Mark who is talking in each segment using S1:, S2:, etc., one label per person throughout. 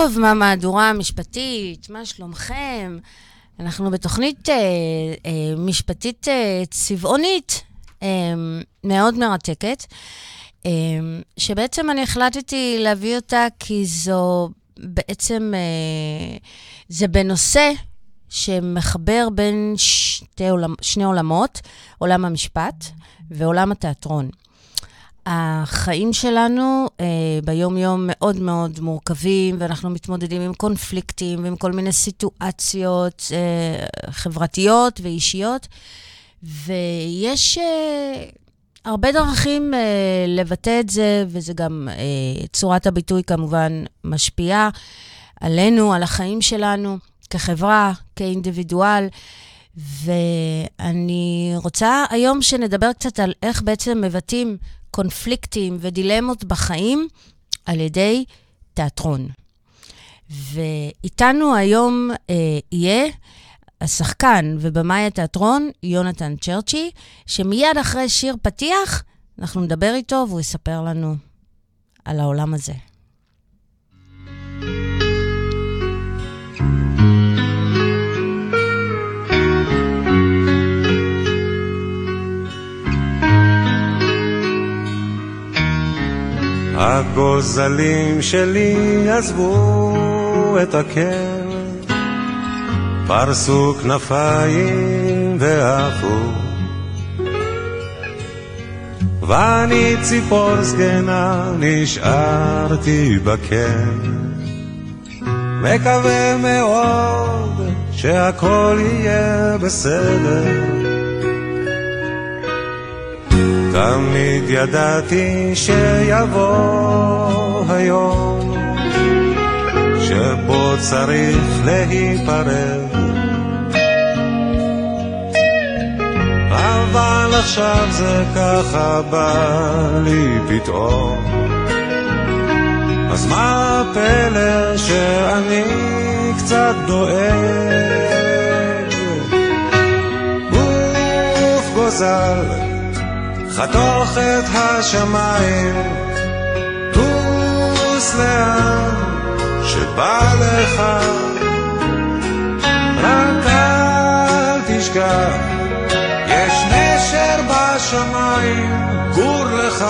S1: טוב, מה מהדורה המשפטית? מה שלומכם? אנחנו בתוכנית אה, אה, משפטית אה, צבעונית אה, מאוד מרתקת, אה, שבעצם אני החלטתי להביא אותה כי זו בעצם, אה, זה בנושא שמחבר בין שתי עולמ, שני עולמות, עולם המשפט ועולם התיאטרון. החיים שלנו אה, ביום-יום מאוד מאוד מורכבים, ואנחנו מתמודדים עם קונפליקטים ועם כל מיני סיטואציות אה, חברתיות ואישיות, ויש אה, הרבה דרכים אה, לבטא את זה, וזה גם, אה, צורת הביטוי כמובן משפיעה עלינו, על החיים שלנו, כחברה, כאינדיבידואל. ואני רוצה היום שנדבר קצת על איך בעצם מבטאים קונפליקטים ודילמות בחיים על ידי תיאטרון. ואיתנו היום אה, יהיה השחקן ובמאי התיאטרון יונתן צ'רצ'י, שמיד אחרי שיר פתיח אנחנו נדבר איתו והוא יספר לנו על העולם הזה.
S2: הגוזלים שלי עזבו את הקר, פרסו כנפיים ועפו. ואני ציפור זקנה נשארתי בקר, מקווה מאוד שהכל יהיה בסדר. תמיד ידעתי שיבוא היום שבו צריך להיפרד. אבל עכשיו זה ככה בא לי פתאום. אז מה הפלא שאני קצת דואג? גוף גוזל חתוך את השמיים, טוס לאן שבא לך, רק אל תשכח, יש נשר בשמיים, גור לך.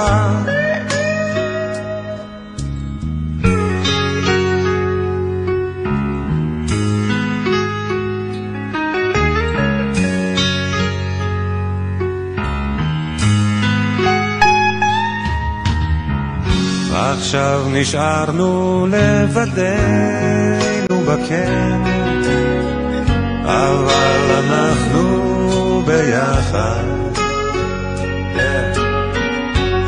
S2: עכשיו נשארנו לבדנו בקן, אבל אנחנו ביחד.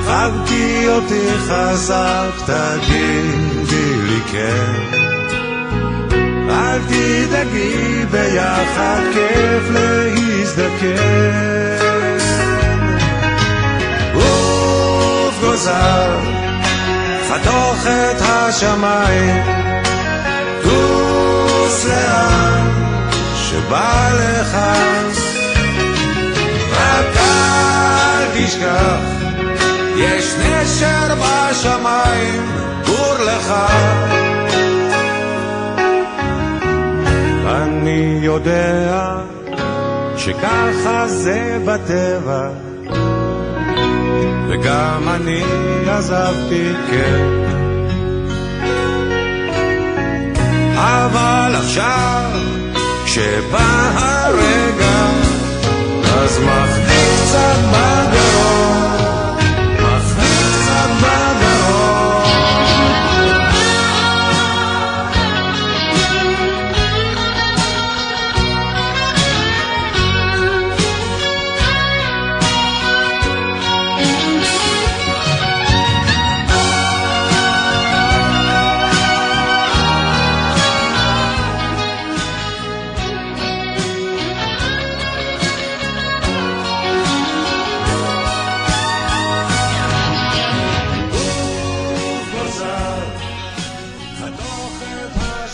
S2: חבקי אותי חזק, תגידי לי כן. אל תדאגי, ביחד כיף להזדקן. חתוך את השמיים, טוס לאן שבא לך, רק אל תשכח, יש נשר בשמיים, גור לך. אני יודע שככה זה בטבע וגם אני עזבתי, כן. אבל עכשיו, כשבא הרגע, אז מחזיק קצת בגרון.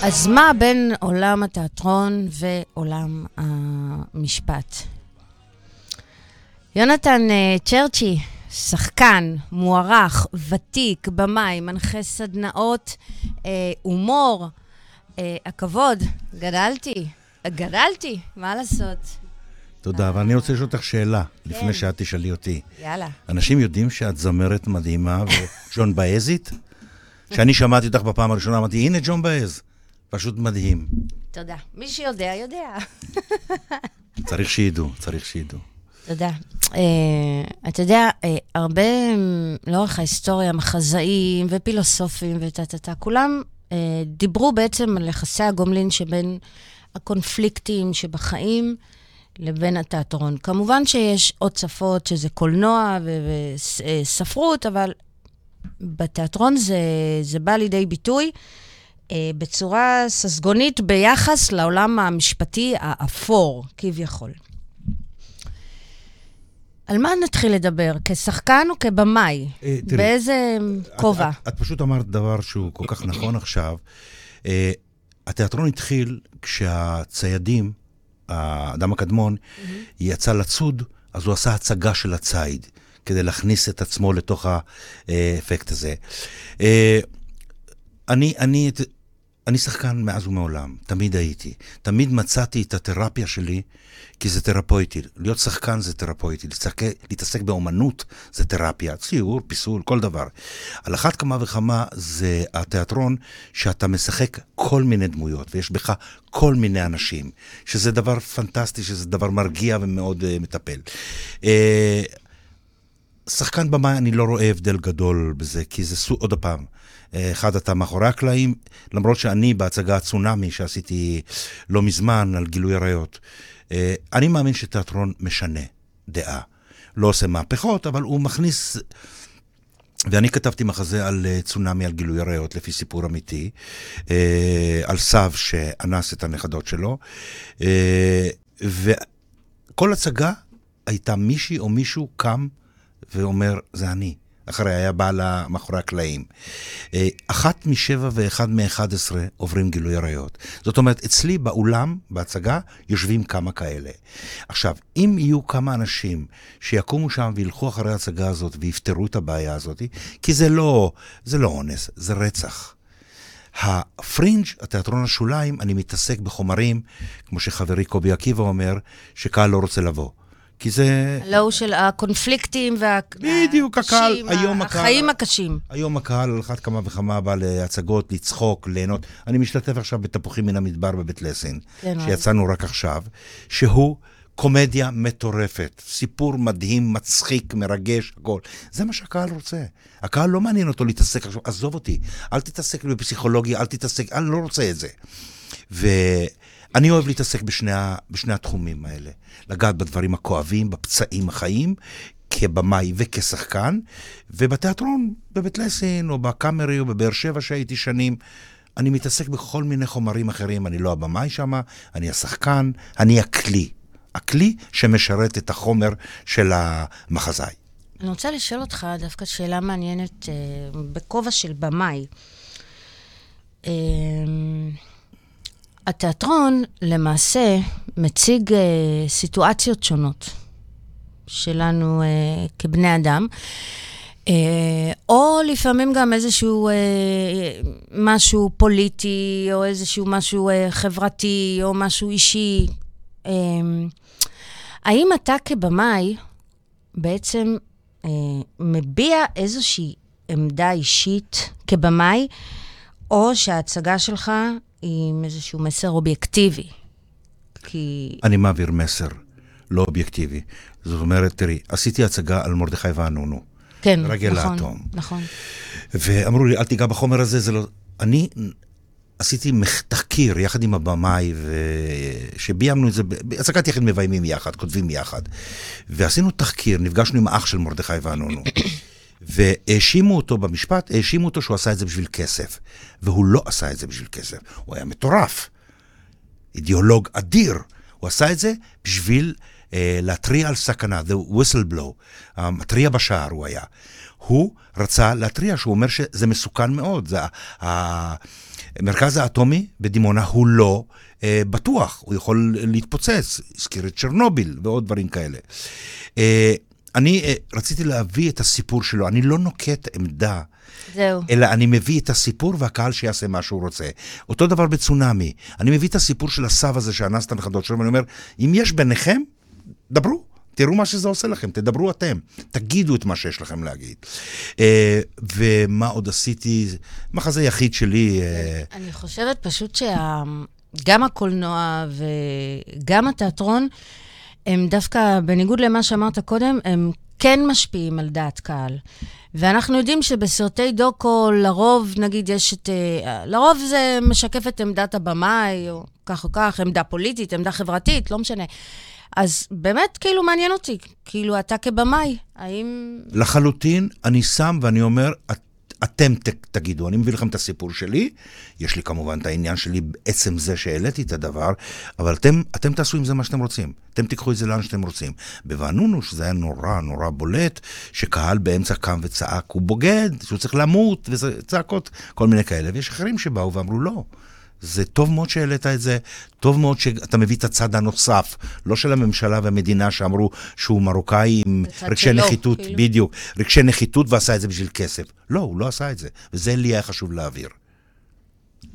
S1: אז מה בין עולם התיאטרון ועולם המשפט? יונתן uh, צ'רצ'י, שחקן, מוערך, ותיק, במאי, מנחה סדנאות אה, הומור, אה, הכבוד. גדלתי, גדלתי, מה לעשות?
S3: תודה, אבל אני רוצה לשאול אותך שאלה,
S1: כן.
S3: לפני שאת תשאלי אותי.
S1: יאללה.
S3: אנשים יודעים שאת זמרת מדהימה וג'ון באזית? כשאני שמעתי אותך בפעם הראשונה, אמרתי, הנה ג'ון באז. פשוט מדהים.
S1: תודה. מי שיודע, יודע.
S3: צריך שידעו, צריך שידעו.
S1: תודה. Uh, אתה יודע, uh, הרבה לאורך ההיסטוריה, מחזאים ופילוסופים וטה-טה-טה, כולם uh, דיברו בעצם על יחסי הגומלין שבין הקונפליקטים שבחיים לבין התיאטרון. כמובן שיש עוד שפות, שזה קולנוע וספרות, אבל בתיאטרון זה, זה בא לידי ביטוי uh, בצורה ססגונית ביחס לעולם המשפטי האפור, כביכול. על מה נתחיל לדבר? כשחקן או כבמאי?
S3: אה, תראי,
S1: באיזה כובע?
S3: את, את, את פשוט אמרת דבר שהוא כל כך נכון עכשיו. Uh, התיאטרון התחיל כשהציידים, האדם הקדמון, mm-hmm. יצא לצוד, אז הוא עשה הצגה של הציד, כדי להכניס את עצמו לתוך האפקט הזה. Uh, אני, אני, אני שחקן מאז ומעולם, תמיד הייתי. תמיד מצאתי את התרפיה שלי, כי זה תרפויטי. להיות שחקן זה תרפויטי, להתעסק, להתעסק באומנות זה תרפיה, ציור, פיסול, כל דבר. על אחת כמה וכמה זה התיאטרון שאתה משחק כל מיני דמויות, ויש בך כל מיני אנשים, שזה דבר פנטסטי, שזה דבר מרגיע ומאוד uh, מטפל. Uh, שחקן במאי, אני לא רואה הבדל גדול בזה, כי זה סוג, עוד פעם, אחד, אתה מאחורי הקלעים, למרות שאני בהצגה הצונאמי שעשיתי לא מזמן על גילוי עריות, אני מאמין שתיאטרון משנה דעה. לא עושה מהפכות, אבל הוא מכניס... ואני כתבתי מחזה על צונאמי, על גילוי עריות, לפי סיפור אמיתי, על סב שאנס את הנכדות שלו, וכל הצגה הייתה מישהי או מישהו קם ואומר, זה אני. אחרי היה בא לה מאחורי הקלעים. אחת משבע ואחד מאחד עשרה עוברים גילוי עריות. זאת אומרת, אצלי באולם, בהצגה, יושבים כמה כאלה. עכשיו, אם יהיו כמה אנשים שיקומו שם וילכו אחרי ההצגה הזאת ויפתרו את הבעיה הזאת, כי זה לא, זה לא אונס, זה רצח. הפרינג', התיאטרון השוליים, אני מתעסק בחומרים, כמו שחברי קובי עקיבא אומר, שקהל לא רוצה לבוא. כי זה...
S1: הוא של הקונפליקטים וה...
S3: בדיוק, הקהל, היום הקהל...
S1: החיים הקשים.
S3: היום הקהל על אחת כמה וכמה בא להצגות, לצחוק, ליהנות. אני משתתף עכשיו בתפוחים מן המדבר בבית לסין,
S1: כן,
S3: שיצאנו רק עכשיו, שהוא קומדיה מטורפת, סיפור מדהים, מצחיק, מרגש, הכל. זה מה שהקהל רוצה. הקהל לא מעניין אותו להתעסק עכשיו, עזוב אותי, אל תתעסק בפסיכולוגיה, אל תתעסק, אני לא רוצה את זה. ו... אני אוהב להתעסק בשני, בשני התחומים האלה. לגעת בדברים הכואבים, בפצעים החיים, כבמאי וכשחקן, ובתיאטרון, בבית לסין, או בקאמרי, או בבאר שבע שהייתי שנים, אני מתעסק בכל מיני חומרים אחרים. אני לא הבמאי שם, אני השחקן, אני הכלי. הכלי שמשרת את החומר של המחזאי.
S1: אני רוצה לשאול אותך דווקא שאלה מעניינת אה, בכובע של במאי. התיאטרון למעשה מציג אה, סיטואציות שונות שלנו אה, כבני אדם, אה, או לפעמים גם איזשהו אה, משהו פוליטי, או איזשהו משהו אה, חברתי, או משהו אישי. אה, האם אתה כבמאי בעצם אה, מביע איזושהי עמדה אישית כבמאי, או שההצגה שלך עם איזשהו מסר אובייקטיבי. כי...
S3: אני מעביר מסר לא אובייקטיבי. זאת אומרת, תראי, עשיתי הצגה על מרדכי ואנונו.
S1: כן,
S3: רגל
S1: נכון,
S3: האטום.
S1: נכון.
S3: ואמרו לי, אל תיגע בחומר הזה, זה לא... אני עשיתי תחקיר יחד עם הבמאי, שביימנו את זה, הצגת יחיד מביימים יחד, כותבים יחד. ועשינו תחקיר, נפגשנו עם האח של מרדכי ואנונו. והאשימו אותו במשפט, האשימו אותו שהוא עשה את זה בשביל כסף. והוא לא עשה את זה בשביל כסף, הוא היה מטורף. אידיאולוג אדיר. הוא עשה את זה בשביל אה, להתריע על סכנה, the whistleblow, המתריע בשער הוא היה. הוא רצה להתריע, שהוא אומר שזה מסוכן מאוד. זה, המרכז האטומי בדימונה הוא לא אה, בטוח, הוא יכול להתפוצץ. הזכיר את צ'רנוביל ועוד דברים כאלה. אה, אני אה, רציתי להביא את הסיפור שלו, אני לא נוקט עמדה.
S1: זהו.
S3: אלא אני מביא את הסיפור והקהל שיעשה מה שהוא רוצה. אותו דבר בצונאמי. אני מביא את הסיפור של הסב הזה שאנס את הנכדות שלו, ואני אומר, אם יש ביניכם, דברו. תראו מה שזה עושה לכם, תדברו אתם, תגידו את מה שיש לכם להגיד. אה, ומה עוד עשיתי? מחזה יחיד שלי. אה,
S1: אני חושבת פשוט שגם הקולנוע וגם התיאטרון, הם דווקא, בניגוד למה שאמרת קודם, הם כן משפיעים על דעת קהל. ואנחנו יודעים שבסרטי דוקו, לרוב, נגיד, יש את... אה, לרוב זה משקף את עמדת הבמאי, או כך או כך, עמדה פוליטית, עמדה חברתית, לא משנה. אז באמת, כאילו, מעניין אותי. כאילו, אתה כבמאי, האם...
S3: לחלוטין, אני שם ואני אומר, את, אתם ת, תגידו, אני מביא לכם את הסיפור שלי, יש לי כמובן את העניין שלי בעצם זה שהעליתי את הדבר, אבל אתם, אתם תעשו עם זה מה שאתם רוצים. אתם תיקחו את זה לאן שאתם רוצים. בוואנונו, שזה היה נורא נורא בולט, שקהל באמצע קם וצעק, הוא בוגד, שהוא צריך למות, וצעקות, כל מיני כאלה. ויש אחרים שבאו ואמרו, לא. זה טוב מאוד שהעלית את זה, טוב מאוד שאתה מביא את הצד הנוסף, לא של הממשלה והמדינה שאמרו שהוא מרוקאי עם רגשי
S1: שלו,
S3: נחיתות,
S1: כאילו.
S3: בדיוק, רגשי נחיתות ועשה את זה בשביל כסף. לא, הוא לא עשה את זה, וזה לי היה חשוב להעביר.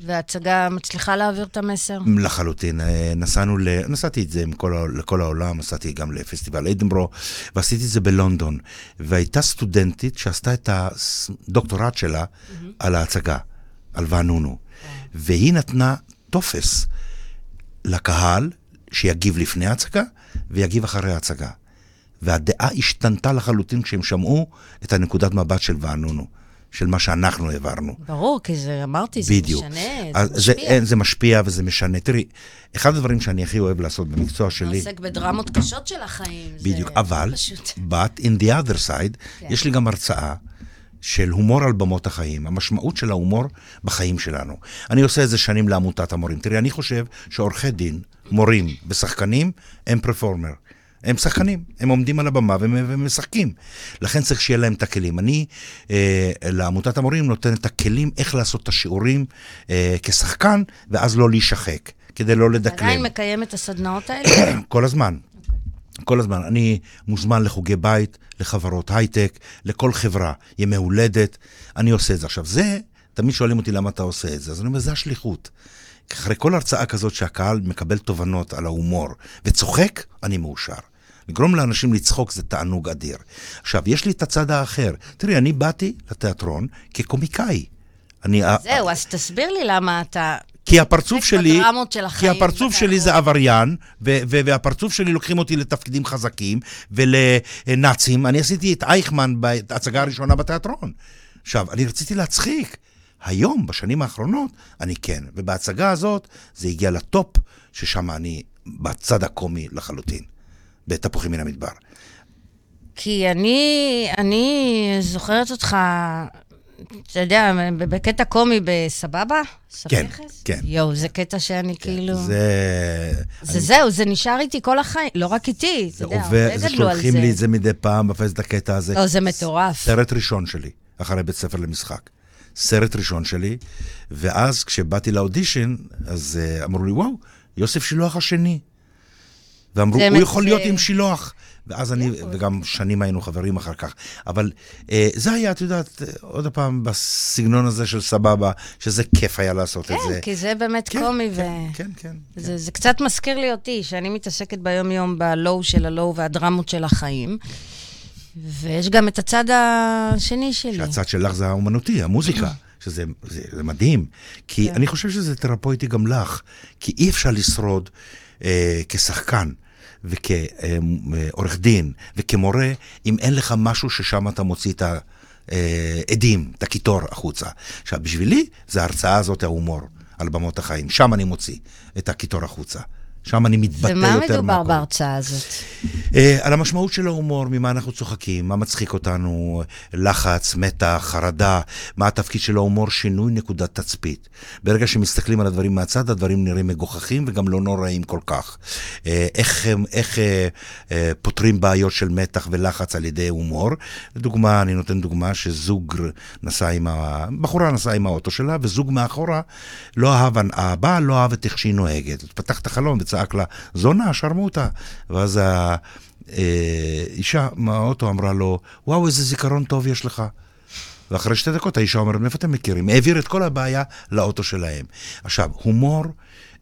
S1: וההצגה מצליחה להעביר את המסר?
S3: לחלוטין. אה, נסענו, ל... נסעתי את זה כל, לכל העולם, נסעתי גם לפסטיבל אדנברו, ועשיתי את זה בלונדון. והייתה סטודנטית שעשתה את הדוקטורט שלה על ההצגה, על ואנונו. והיא נתנה טופס לקהל שיגיב לפני ההצגה ויגיב אחרי ההצגה. והדעה השתנתה לחלוטין כשהם שמעו את הנקודת מבט של ואנונו, של מה שאנחנו העברנו.
S1: ברור, כי זה, אמרתי, זה
S3: בדיוק.
S1: משנה, זה
S3: זה,
S1: משפיע.
S3: אין, זה משפיע וזה משנה. תראי, אחד הדברים שאני הכי אוהב לעשות במקצוע
S1: אתה
S3: שלי,
S1: עוסק בדרמות קשות של החיים.
S3: בדיוק, אבל,
S1: פשוט.
S3: but in the other side,
S1: כן.
S3: יש לי גם הרצאה של הומור על במות החיים, המשמעות של ההומור בחיים שלנו. אני עושה את זה שנים לעמותת המורים. תראי, אני חושב שעורכי דין, מורים ושחקנים הם פרפורמר. הם שחקנים, הם עומדים על הבמה והם- והם משחקים. לכן צריך שיהיה להם את הכלים. אני אה, לעמותת המורים נותן את הכלים איך לעשות את השיעורים אה, כשחקן, ואז לא להישחק, כדי לא לדקלם.
S1: עדיין מקיים את הסדנאות האלה?
S3: כל הזמן. כל הזמן. אני מוזמן לחוגי בית, לחברות הייטק, לכל חברה, ימי הולדת, אני עושה את זה. עכשיו, זה, תמיד שואלים אותי למה אתה עושה את זה, אז אני אומר, זה השליחות. אחרי כל הרצאה כזאת שהקהל מקבל תובנות על ההומור וצוחק, אני מאושר. לגרום לאנשים לצחוק זה תענוג אדיר. עכשיו, יש לי את הצד האחר. תראי, אני באתי לתיאטרון כקומיקאי. אני...
S1: זהו, אז תסביר לי למה אתה...
S3: כי הפרצוף שלי,
S1: של
S3: כי
S1: החיים,
S3: הפרצוף
S1: ואתה
S3: שלי זה עבריין, ו- ו- והפרצוף שלי לוקחים אותי לתפקידים חזקים ולנאצים. אני עשיתי את אייכמן בהצגה הראשונה בתיאטרון. עכשיו, אני רציתי להצחיק. היום, בשנים האחרונות, אני כן. ובהצגה הזאת זה הגיע לטופ, ששם אני בצד הקומי לחלוטין. בתפוחים מן המדבר.
S1: כי אני, אני זוכרת אותך, אתה יודע, בקטע קומי בסבבה?
S3: כן,
S1: סבכס?
S3: כן.
S1: יואו, זה קטע שאני כאילו...
S3: זה...
S1: זה זהו, זה נשאר איתי כל החיים, לא רק איתי, אתה
S3: זה
S1: יודע,
S3: זה
S1: גדלו על
S3: שולחים לי את זה מדי פעם בפייס את הקטע הזה.
S1: לא, זה מטורף.
S3: סרט ראשון שלי, אחרי בית ספר למשחק. סרט ראשון שלי, ואז כשבאתי לאודישן, אז uh, אמרו לי, וואו, יוסף שילוח השני. ואמרו,
S1: זה
S3: הוא יכול להיות
S1: זה-
S3: עם שילוח. ואז אני, וגם שנים היינו חברים אחר כך. אבל uh, זה היה, את יודעת, אה, עוד פעם, בסגנון הזה של סבבה, שזה כיף היה לעשות את זה.
S1: כן, כי זה באמת
S3: כן,
S1: קומי, ו...
S3: כן, כן, כן.
S1: זה, זה קצת מזכיר לי אותי, שאני מתעסקת ביום-יום בלואו של הלואו והדרמות של החיים. ויש גם את הצד השני שלי.
S3: שהצד שלך זה האומנותי, המוזיקה, שזה זה, זה מדהים. כי
S1: כן.
S3: אני חושב שזה תרפויטי גם לך, כי אי אפשר לשרוד אה, כשחקן. וכעורך דין וכמורה, אם אין לך משהו ששם אתה מוציא את העדים, את הקיטור החוצה. עכשיו, בשבילי זה ההרצאה הזאת, ההומור, על במות החיים. שם אני מוציא את הקיטור החוצה. שם אני מתבטא יותר
S1: ומה
S3: מהכל.
S1: מדובר בהרצאה הזאת?
S3: אה, על המשמעות של ההומור, ממה אנחנו צוחקים, מה מצחיק אותנו, לחץ, מתח, חרדה, מה התפקיד של ההומור, שינוי נקודת תצפית. ברגע שמסתכלים על הדברים מהצד, הדברים נראים מגוחכים וגם לא נוראים כל כך. אה, איך, הם- איך אה, אה, פותרים בעיות של מתח ולחץ על ידי הומור. לדוגמה, אני נותן דוגמה שזוג נסע עם ה... בחורה נסעה עם האוטו שלה, וזוג מאחורה לא אהב, הבעל לא אהב את איך שהיא נוהגת. פתח את החלון וצעק לה, זונה, שרמוטה. ואז ה... אה, מהאוטו אמרה לו, וואו, איזה זיכרון טוב יש לך. ואחרי שתי דקות האישה אומרת, מאיפה אתם מכירים? העביר את כל הבעיה לאוטו שלהם. עכשיו, הומור,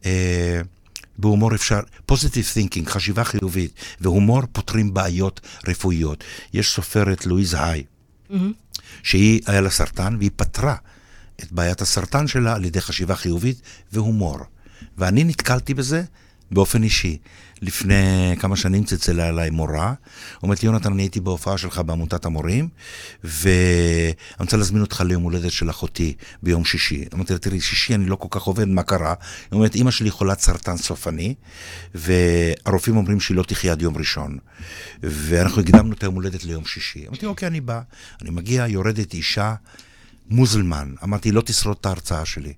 S3: אה, בהומור אפשר, פוזיטיב תינקינג, חשיבה חיובית, והומור פותרים בעיות רפואיות. יש סופרת, לואיז היי, שהיא, היה לה סרטן, והיא פתרה את בעיית הסרטן שלה על ידי חשיבה חיובית והומור. ואני נתקלתי בזה באופן אישי. לפני כמה שנים צלצלה אליי מורה, אומרת לי, יונתן, אני הייתי בהופעה שלך בעמותת המורים, ואני רוצה להזמין אותך ליום הולדת של אחותי ביום שישי. אמרתי לה, תראי, שישי אני לא כל כך עובד, מה קרה? היא אומרת, אימא שלי חולת סרטן סופני, והרופאים אומרים שהיא לא תחיה עד יום ראשון. ואנחנו הקדמנו את היום הולדת ליום שישי. אמרתי, אוקיי, אני בא. אני מגיע, יורדת אישה, מוזלמן. אמרתי, לא תשרוד את ההרצאה שלי.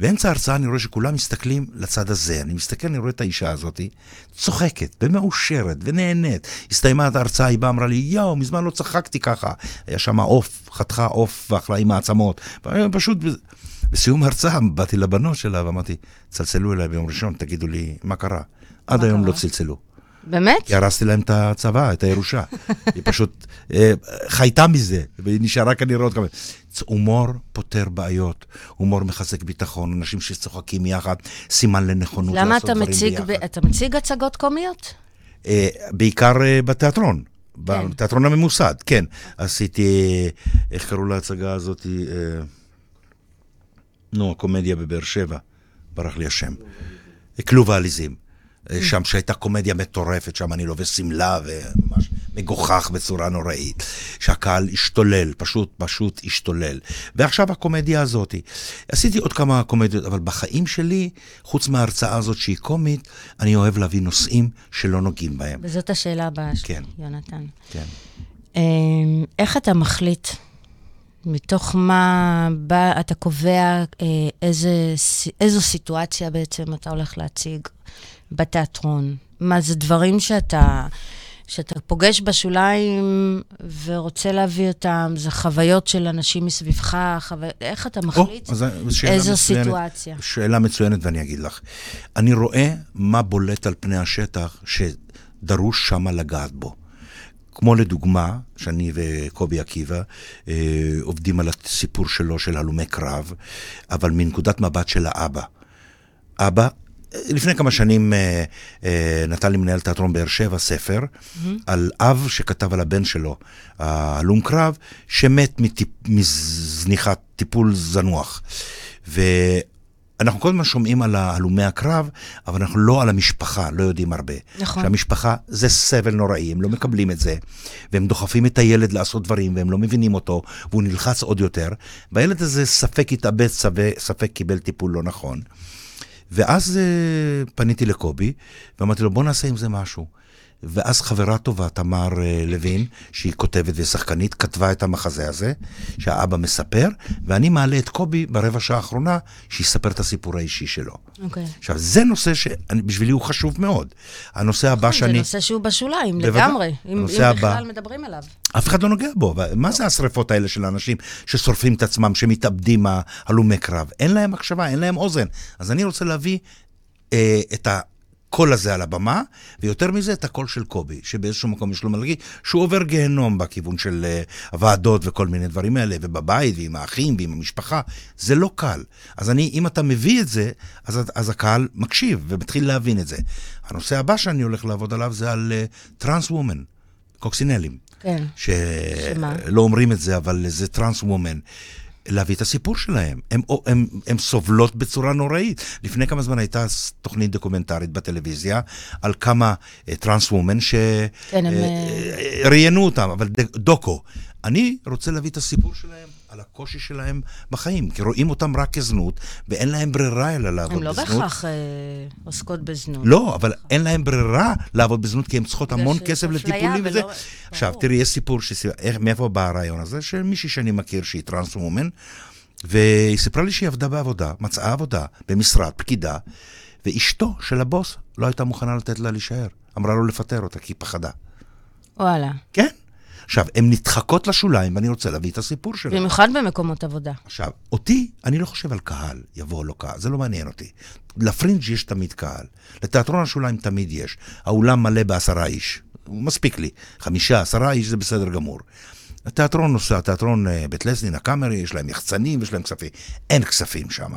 S3: באמצע ההרצאה אני רואה שכולם מסתכלים לצד הזה. אני מסתכל, אני רואה את האישה הזאת, צוחקת ומאושרת ונהנית. הסתיימה את ההרצאה, היא באה, אמרה לי, יואו, מזמן לא צחקתי ככה. היה שם עוף, חתכה עוף ואכלה עם העצמות. פשוט, בסיום ההרצאה באתי לבנות שלה ואמרתי, צלצלו אליי ביום ראשון, תגידו לי, מה קרה? עד היום? לא צלצלו.
S1: באמת?
S3: כי הרסתי להם את הצבא, את הירושה. היא פשוט אה, חייתה מזה, והיא נשארה כנראה עוד כמה... הומור פותר בעיות, הומור מחזק ביטחון, אנשים שצוחקים יחד, סימן לנכונות
S1: למה
S3: לעשות
S1: אתה
S3: דברים
S1: מציג,
S3: ביחד.
S1: ב... אתה מציג הצגות קומיות?
S3: אה, בעיקר אה, בתיאטרון.
S1: כן.
S3: בתיאטרון הממוסד, כן. עשיתי, אה, איך קראו להצגה הזאת? אה, נו, הקומדיה בבאר שבע, ברח לי השם. כלוב העליזים. אה, שם שהייתה קומדיה מטורפת, שם אני לובש שמלה וממש מגוחך בצורה נוראית. שהקהל השתולל, פשוט, פשוט השתולל. ועכשיו הקומדיה הזאת. עשיתי עוד כמה קומדיות, אבל בחיים שלי, חוץ מההרצאה הזאת שהיא קומית, אני אוהב להביא נושאים שלא נוגעים בהם.
S1: וזאת השאלה הבאה שלי,
S3: כן.
S1: יונתן.
S3: כן.
S1: אמ, איך אתה מחליט, מתוך מה בא, אתה קובע אה, איזה, איזו סיטואציה בעצם אתה הולך להציג בתיאטרון? מה זה דברים שאתה, שאתה פוגש בשוליים ורוצה להביא אותם? זה חוויות של אנשים מסביבך? חו... איך אתה מחליט
S3: או,
S1: איזו
S3: מצוינת.
S1: סיטואציה?
S3: שאלה מצוינת ואני אגיד לך. אני רואה מה בולט על פני השטח שדרוש שמה לגעת בו. כמו לדוגמה, שאני וקובי עקיבא אה, עובדים על הסיפור שלו של הלומי קרב, אבל מנקודת מבט של האבא. אבא, לפני כמה שנים אה, אה, נתן לי מנהל תיאטרון באר שבע ספר mm-hmm. על אב שכתב על הבן שלו, ההלום קרב, שמת מטיפ, מזניחת טיפול זנוח. ואנחנו כל הזמן שומעים על הלומי הקרב, אבל אנחנו לא על המשפחה, לא יודעים הרבה.
S1: נכון.
S3: שהמשפחה זה סבל נוראי, הם לא מקבלים את זה, והם דוחפים את הילד לעשות דברים, והם לא מבינים אותו, והוא נלחץ עוד יותר, והילד הזה ספק התאבד, ספק, ספק קיבל טיפול לא נכון. ואז uh, פניתי לקובי, ואמרתי לו, בוא נעשה עם זה משהו. ואז חברה טובה, תמר uh, לוין, שהיא כותבת ושחקנית, כתבה את המחזה הזה, שהאבא מספר, ואני מעלה את קובי ברבע שעה האחרונה, שיספר את הסיפור האישי שלו.
S1: אוקיי.
S3: עכשיו, זה נושא שבשבילי הוא חשוב מאוד. הנושא הבא
S1: זה
S3: שאני...
S1: נושא שהוא בשוליים,
S3: בוודאי.
S1: לגמרי. אם, אם
S3: הנושא הבא-
S1: בכלל מדברים עליו.
S3: אף אחד לא נוגע בו. מה זה השריפות האלה של האנשים ששורפים את עצמם, שמתאבדים ה- הלומי קרב? אין להם הקשבה, אין להם אוזן. אז אני רוצה להביא אה, את הקול הזה על הבמה, ויותר מזה, את הקול של קובי, שבאיזשהו מקום יש לו מה להגיד, שהוא עובר גיהנום בכיוון של אה, הוועדות וכל מיני דברים האלה, ובבית, ועם האחים, ועם המשפחה. זה לא קל. אז אני, אם אתה מביא את זה, אז, אז הקהל מקשיב ומתחיל להבין את זה. הנושא הבא שאני הולך לעבוד עליו זה על trans woman, קוקסינלים.
S1: כן.
S3: שלא אומרים את זה, אבל זה trans woman. להביא את הסיפור שלהם. הם, הם, הם סובלות בצורה נוראית. לפני כמה זמן הייתה תוכנית דוקומנטרית בטלוויזיה על כמה טרנס וומן
S1: כן, הם,
S3: שראיינו אותם, אבל דוקו. אני רוצה להביא את הסיפור שלהם על הקושי שלהם בחיים, כי רואים אותם רק כזנות, ואין להם ברירה אלא לעבוד
S1: הן לא
S3: בזנות.
S1: בהכרח אה, עוסקות בזנות.
S3: לא, אבל אין להם ברירה לעבוד בזנות, כי הן צריכות המון כסף לטיפולים וזה.
S1: ולא-
S3: עכשיו,
S1: ברור.
S3: תראי, יש סיפור, שסיפ... איך, מאיפה בא הרעיון הזה? של מישהי שאני מכיר שהיא טרנס וומן, והיא סיפרה לי שהיא עבדה בעבודה, מצאה עבודה במשרד, פקידה, ואשתו של הבוס לא הייתה מוכנה לתת לה להישאר. אמרה לו לפטר אותה, כי היא פחדה.
S1: וואלה.
S3: כן? עכשיו, הן נדחקות לשוליים, ואני רוצה להביא את הסיפור שלהן.
S1: במיוחד במקומות עבודה.
S3: עכשיו, אותי, אני לא חושב על קהל, יבוא או לא קהל, זה לא מעניין אותי. לפרינג' יש תמיד קהל, לתיאטרון השוליים תמיד יש. האולם מלא בעשרה איש, מספיק לי. חמישה, עשרה איש זה בסדר גמור. התיאטרון נוסע, תיאטרון אה, בית לסנין, הקאמרי, יש להם יחצנים, יש להם כספים. אין כספים שם.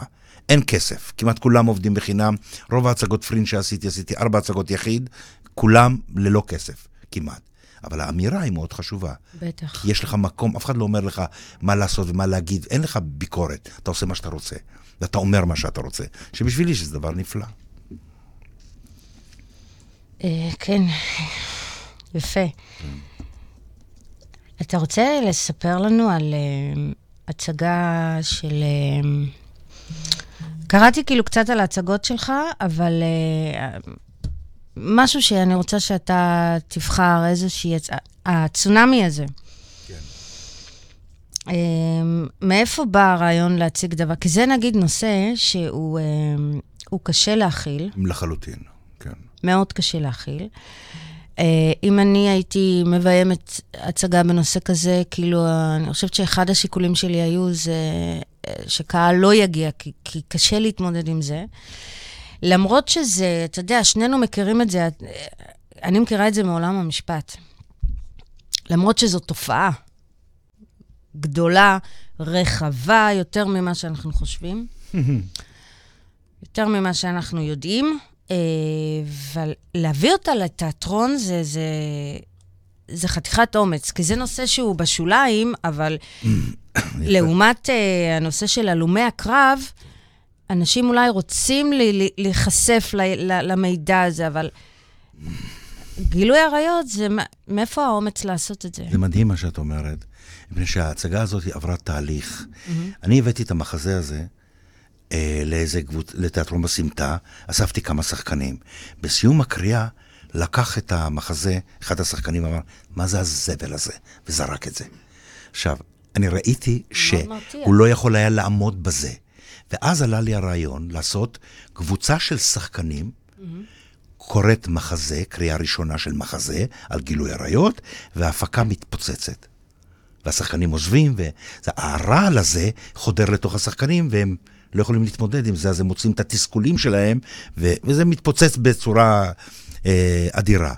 S3: אין כסף. כמעט כולם עובדים בחינם. רוב ההצגות פרין שעשיתי, עשיתי ארבע הצגות יחיד, כולם ללא כסף, כמעט. אבל האמירה היא מאוד חשובה.
S1: בטח.
S3: כי יש לך מקום, אף אחד לא אומר לך מה לעשות ומה להגיד, אין לך ביקורת, אתה עושה מה שאתה רוצה, ואתה אומר מה שאתה רוצה, שבשבילי שזה דבר נפלא.
S1: אה, כן, יפה. אתה רוצה לספר לנו על אה, הצגה של... אה, קראתי כאילו קצת על ההצגות שלך, אבל משהו שאני רוצה שאתה תבחר, איזושהי... הצ- הצונאמי הזה. אה, מאיפה בא הרעיון להציג דבר? כי זה נגיד נושא שהוא הוא קשה להכיל.
S3: לחלוטין, כן.
S1: מאוד קשה להכיל. Uh, אם אני הייתי מביימת הצגה בנושא כזה, כאילו, אני חושבת שאחד השיקולים שלי היו זה אה, שקהל לא יגיע, כי, כי קשה להתמודד עם זה. למרות שזה, אתה יודע, שנינו מכירים את זה, אני מכירה את זה מעולם המשפט. למרות שזו תופעה גדולה, רחבה, יותר ממה שאנחנו חושבים. יותר ממה שאנחנו יודעים, אה, אבל להביא אותה לתיאטרון זה, זה, זה חתיכת אומץ, כי זה נושא שהוא בשוליים, אבל לעומת אה, הנושא של הלומי הקרב, אנשים אולי רוצים להיחשף למידע הזה, אבל גילוי עריות, זה מאיפה האומץ לעשות את זה?
S3: זה מדהים מה שאת אומרת, מפני שההצגה הזאת עברה תהליך. אני הבאתי את המחזה הזה אה, לאיזה קבוצ... לתיאטרון בסמטה, אספתי כמה שחקנים. בסיום הקריאה לקח את המחזה, אחד השחקנים אמר, מה זה הזבל הזה? וזרק את זה. עכשיו, אני ראיתי. שהוא לא יכול היה לעמוד בזה. ואז עלה לי הרעיון לעשות קבוצה של שחקנים, קוראת מחזה, קריאה ראשונה של מחזה, על גילוי עריות, וההפקה מתפוצצת. והשחקנים עוזבים, והרעל הזה חודר לתוך השחקנים, והם לא יכולים להתמודד עם זה, אז הם מוצאים את התסכולים שלהם, ו- וזה מתפוצץ בצורה אה, אדירה.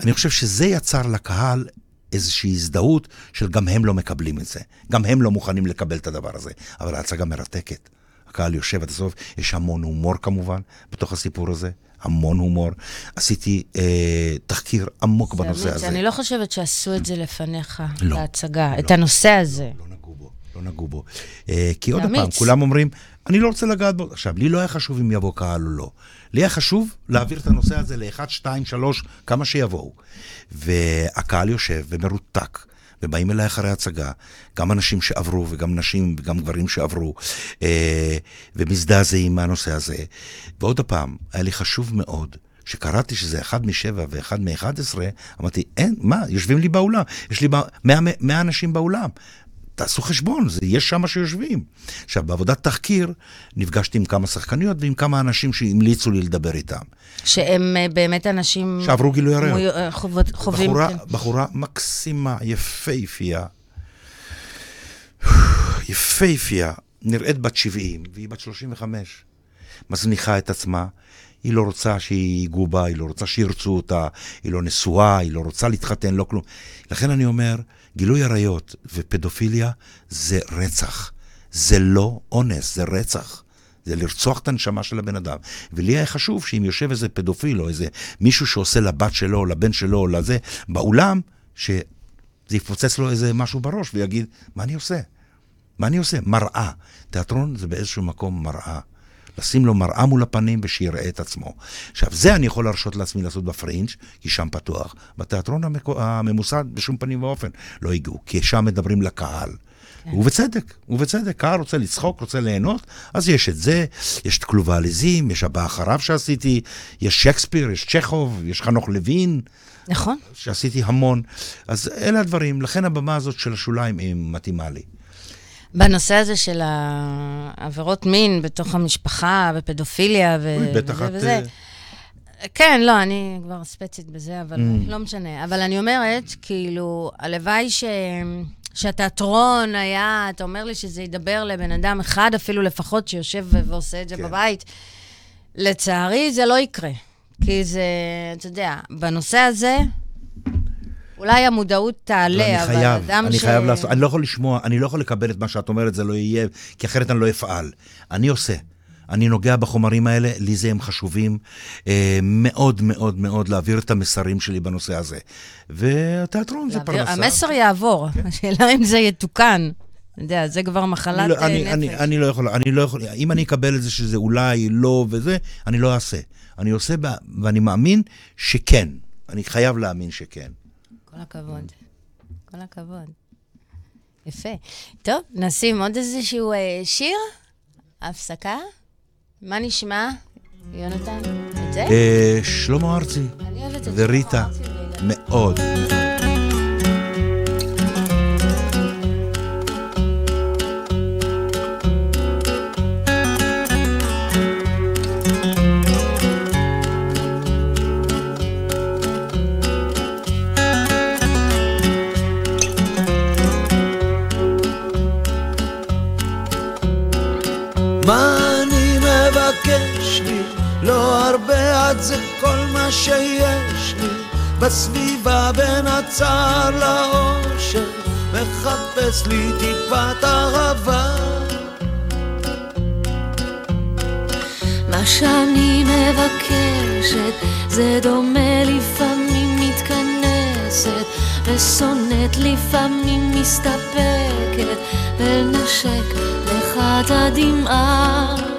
S3: אני חושב שזה יצר לקהל איזושהי הזדהות של גם הם לא מקבלים את זה. גם הם לא מוכנים לקבל את הדבר הזה. אבל ההצגה מרתקת. הקהל יושב עד הסוף, יש המון הומור כמובן בתוך הסיפור הזה, המון הומור. עשיתי אה, תחקיר עמוק בנושא הזה.
S1: אני לא חושבת שעשו את זה לפניך,
S3: לא.
S1: להצגה,
S3: לא.
S1: את הנושא הזה.
S3: לא נגעו בו, לא נגעו בו. אה, כי עוד פעם. כולם אומרים, אני לא רוצה לגעת בו. עכשיו, לי לא היה חשוב אם יבוא קהל או לא. לי היה חשוב להעביר את הנושא הזה לאחד, שתיים, שלוש, כמה שיבואו. והקהל יושב ומרותק. ובאים אליי אחרי הצגה, גם אנשים שעברו וגם נשים וגם גברים שעברו, אה, ומזדעזעים מהנושא הזה. ועוד פעם, היה לי חשוב מאוד, כשקראתי שזה אחד משבע ואחד מאחד עשרה, אמרתי, אין, מה, יושבים לי באולם, יש לי מאה, מאה אנשים באולם. תעשו חשבון, זה יש שם שיושבים. עכשיו, בעבודת תחקיר, נפגשתי עם כמה שחקניות ועם כמה אנשים שהמליצו לי לדבר איתם.
S1: שהם אה, באמת אנשים...
S3: שעברו גילוי עריות.
S1: מו- אה, חוות- חווים...
S3: בחורה,
S1: כן.
S3: בחורה מקסימה, יפייפייה, יפייפייה, נראית בת 70 והיא בת 35. מזניחה את עצמה, היא לא רוצה שיגעו בה, היא לא רוצה שירצו אותה, היא לא נשואה, היא לא רוצה להתחתן, לא כלום. לכן אני אומר, גילוי עריות ופדופיליה זה רצח. זה לא אונס, זה רצח. זה לרצוח את הנשמה של הבן אדם. ולי היה חשוב שאם יושב איזה פדופיל או איזה מישהו שעושה לבת שלו, לבן שלו, לזה, באולם, שזה יפוצץ לו איזה משהו בראש ויגיד, מה אני עושה? מה אני עושה? מראה. תיאטרון זה באיזשהו מקום מראה. לשים לו מראה מול הפנים ושיראה את עצמו. עכשיו, זה אני יכול להרשות לעצמי לעשות בפרינג', כי שם פתוח. בתיאטרון המקו- הממוסד בשום פנים ואופן לא הגיעו, כי שם מדברים לקהל. כן. ובצדק, ובצדק, קהל רוצה לצחוק, רוצה ליהנות, אז יש את זה, יש את כלובה עליזים, יש הבא אחריו שעשיתי, יש שייקספיר, יש צ'כוב, יש חנוך לוין,
S1: נכון.
S3: שעשיתי המון. אז אלה הדברים, לכן הבמה הזאת של השוליים היא מתאימה לי.
S1: בנושא הזה של העבירות מין בתוך המשפחה ופדופיליה ו...
S3: אוי, בטח
S1: וזה
S3: את...
S1: וזה.
S3: אה,
S1: כן, לא, אני כבר ספצית בזה, אבל
S3: Mm.
S1: לא משנה. אבל אני אומרת, כאילו, הלוואי ש... שהתיאטרון היה, אתה אומר לי שזה ידבר לבן אדם אחד אפילו לפחות שיושב ועושה את זה
S3: כן.
S1: בבית. לצערי, זה לא יקרה. כי זה, אתה יודע, בנושא הזה, אולי המודעות תעלה,
S3: אני
S1: אבל
S3: חייב,
S1: אדם
S3: אני
S1: ש...
S3: חייב לעשות, אני לא יכול לשמוע, אני לא יכול לקבל את מה שאת אומרת, זה לא יהיה, כי אחרת אני לא אפעל. אני עושה. אני נוגע בחומרים האלה, לי זה הם חשובים אה, מאוד מאוד מאוד להעביר את המסרים שלי בנושא הזה. והתיאטרון זה פרנסה.
S1: המסר יעבור, השאלה אם זה יתוקן. אתה יודע, זה כבר מחלת
S3: אני לא,
S1: אה,
S3: אני,
S1: נפש.
S3: אני, אני לא יכול, אני לא יכול, אם אני אקבל את זה שזה אולי לא וזה, אני לא אעשה. אני עושה, ואני מאמין שכן. אני חייב להאמין שכן.
S1: כל הכבוד. כל הכבוד. יפה. טוב, נשים עוד איזשהו אה, שיר? הפסקה? מה נשמע, יונתן? את זה?
S3: אה, שלמה ארצי
S1: אני אוהבת את זה.
S3: וריטה, מאוד.
S4: לא הרבה עד זה כל מה שיש לי. בסביבה בין הצער לאושר מחפש לי טיפת אהבה.
S5: מה שאני מבקשת זה דומה לפעמים מתכנסת ושונאת לפעמים מסתפקת בלנשק לך את הדמעה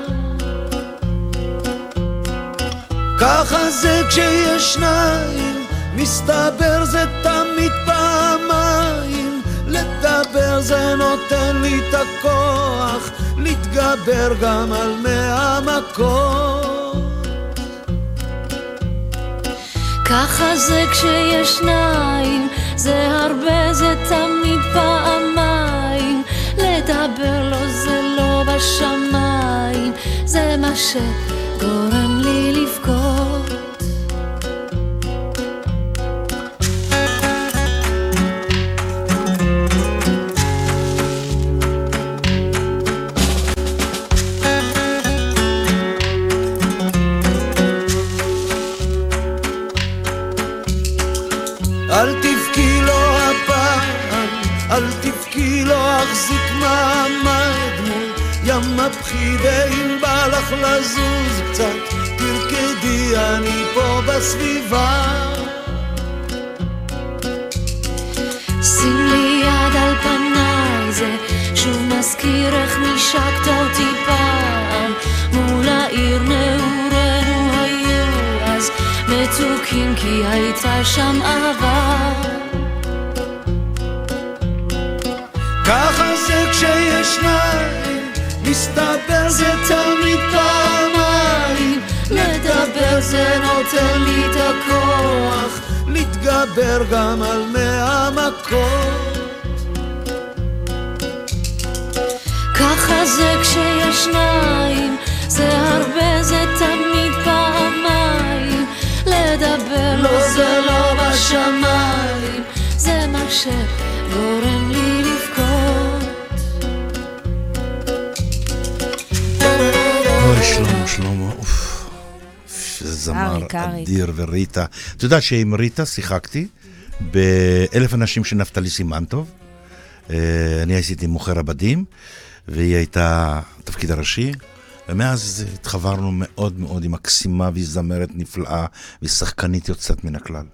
S4: ככה זה כשיש שניים מסתבר זה תמיד פעמיים לדבר זה נותן לי את הכוח להתגבר גם על מהמקום
S5: ככה זה כשיש שניים, זה הרבה, זה תמיד פעמיים. לדבר לו זה לא בשמיים, זה מה שגורם לי לבכות.
S4: פה בסביבה
S5: שים לי יד על פניי, זה שוב מזכיר איך נשקת אותי פעם. מול העיר נעורינו היו אז מתוקים כי הייתה שם אהבה.
S4: ככה זה כשיש שניים מסתבר זה תמיד זה נותן לי את הכוח להתגבר גם על מהמכות
S5: ככה זה כשיש שניים, זה הרבה, זה תמיד פעמיים. לדבר
S4: לא, זה לא
S5: בשמיים, זה מה שגורם לי לבכות.
S3: אוי, שלמה, שלמה, אוף. איזה זמר
S1: אריק, אריק.
S3: אדיר וריטה. את יודעת שעם ריטה שיחקתי באלף אנשים של נפתלי סימנטוב. אה, אני עשיתי מוכר עבדים, והיא הייתה התפקיד הראשי. ומאז התחברנו מאוד מאוד, היא מקסימה והיא זמרת נפלאה, והיא שחקנית יוצאת מן הכלל.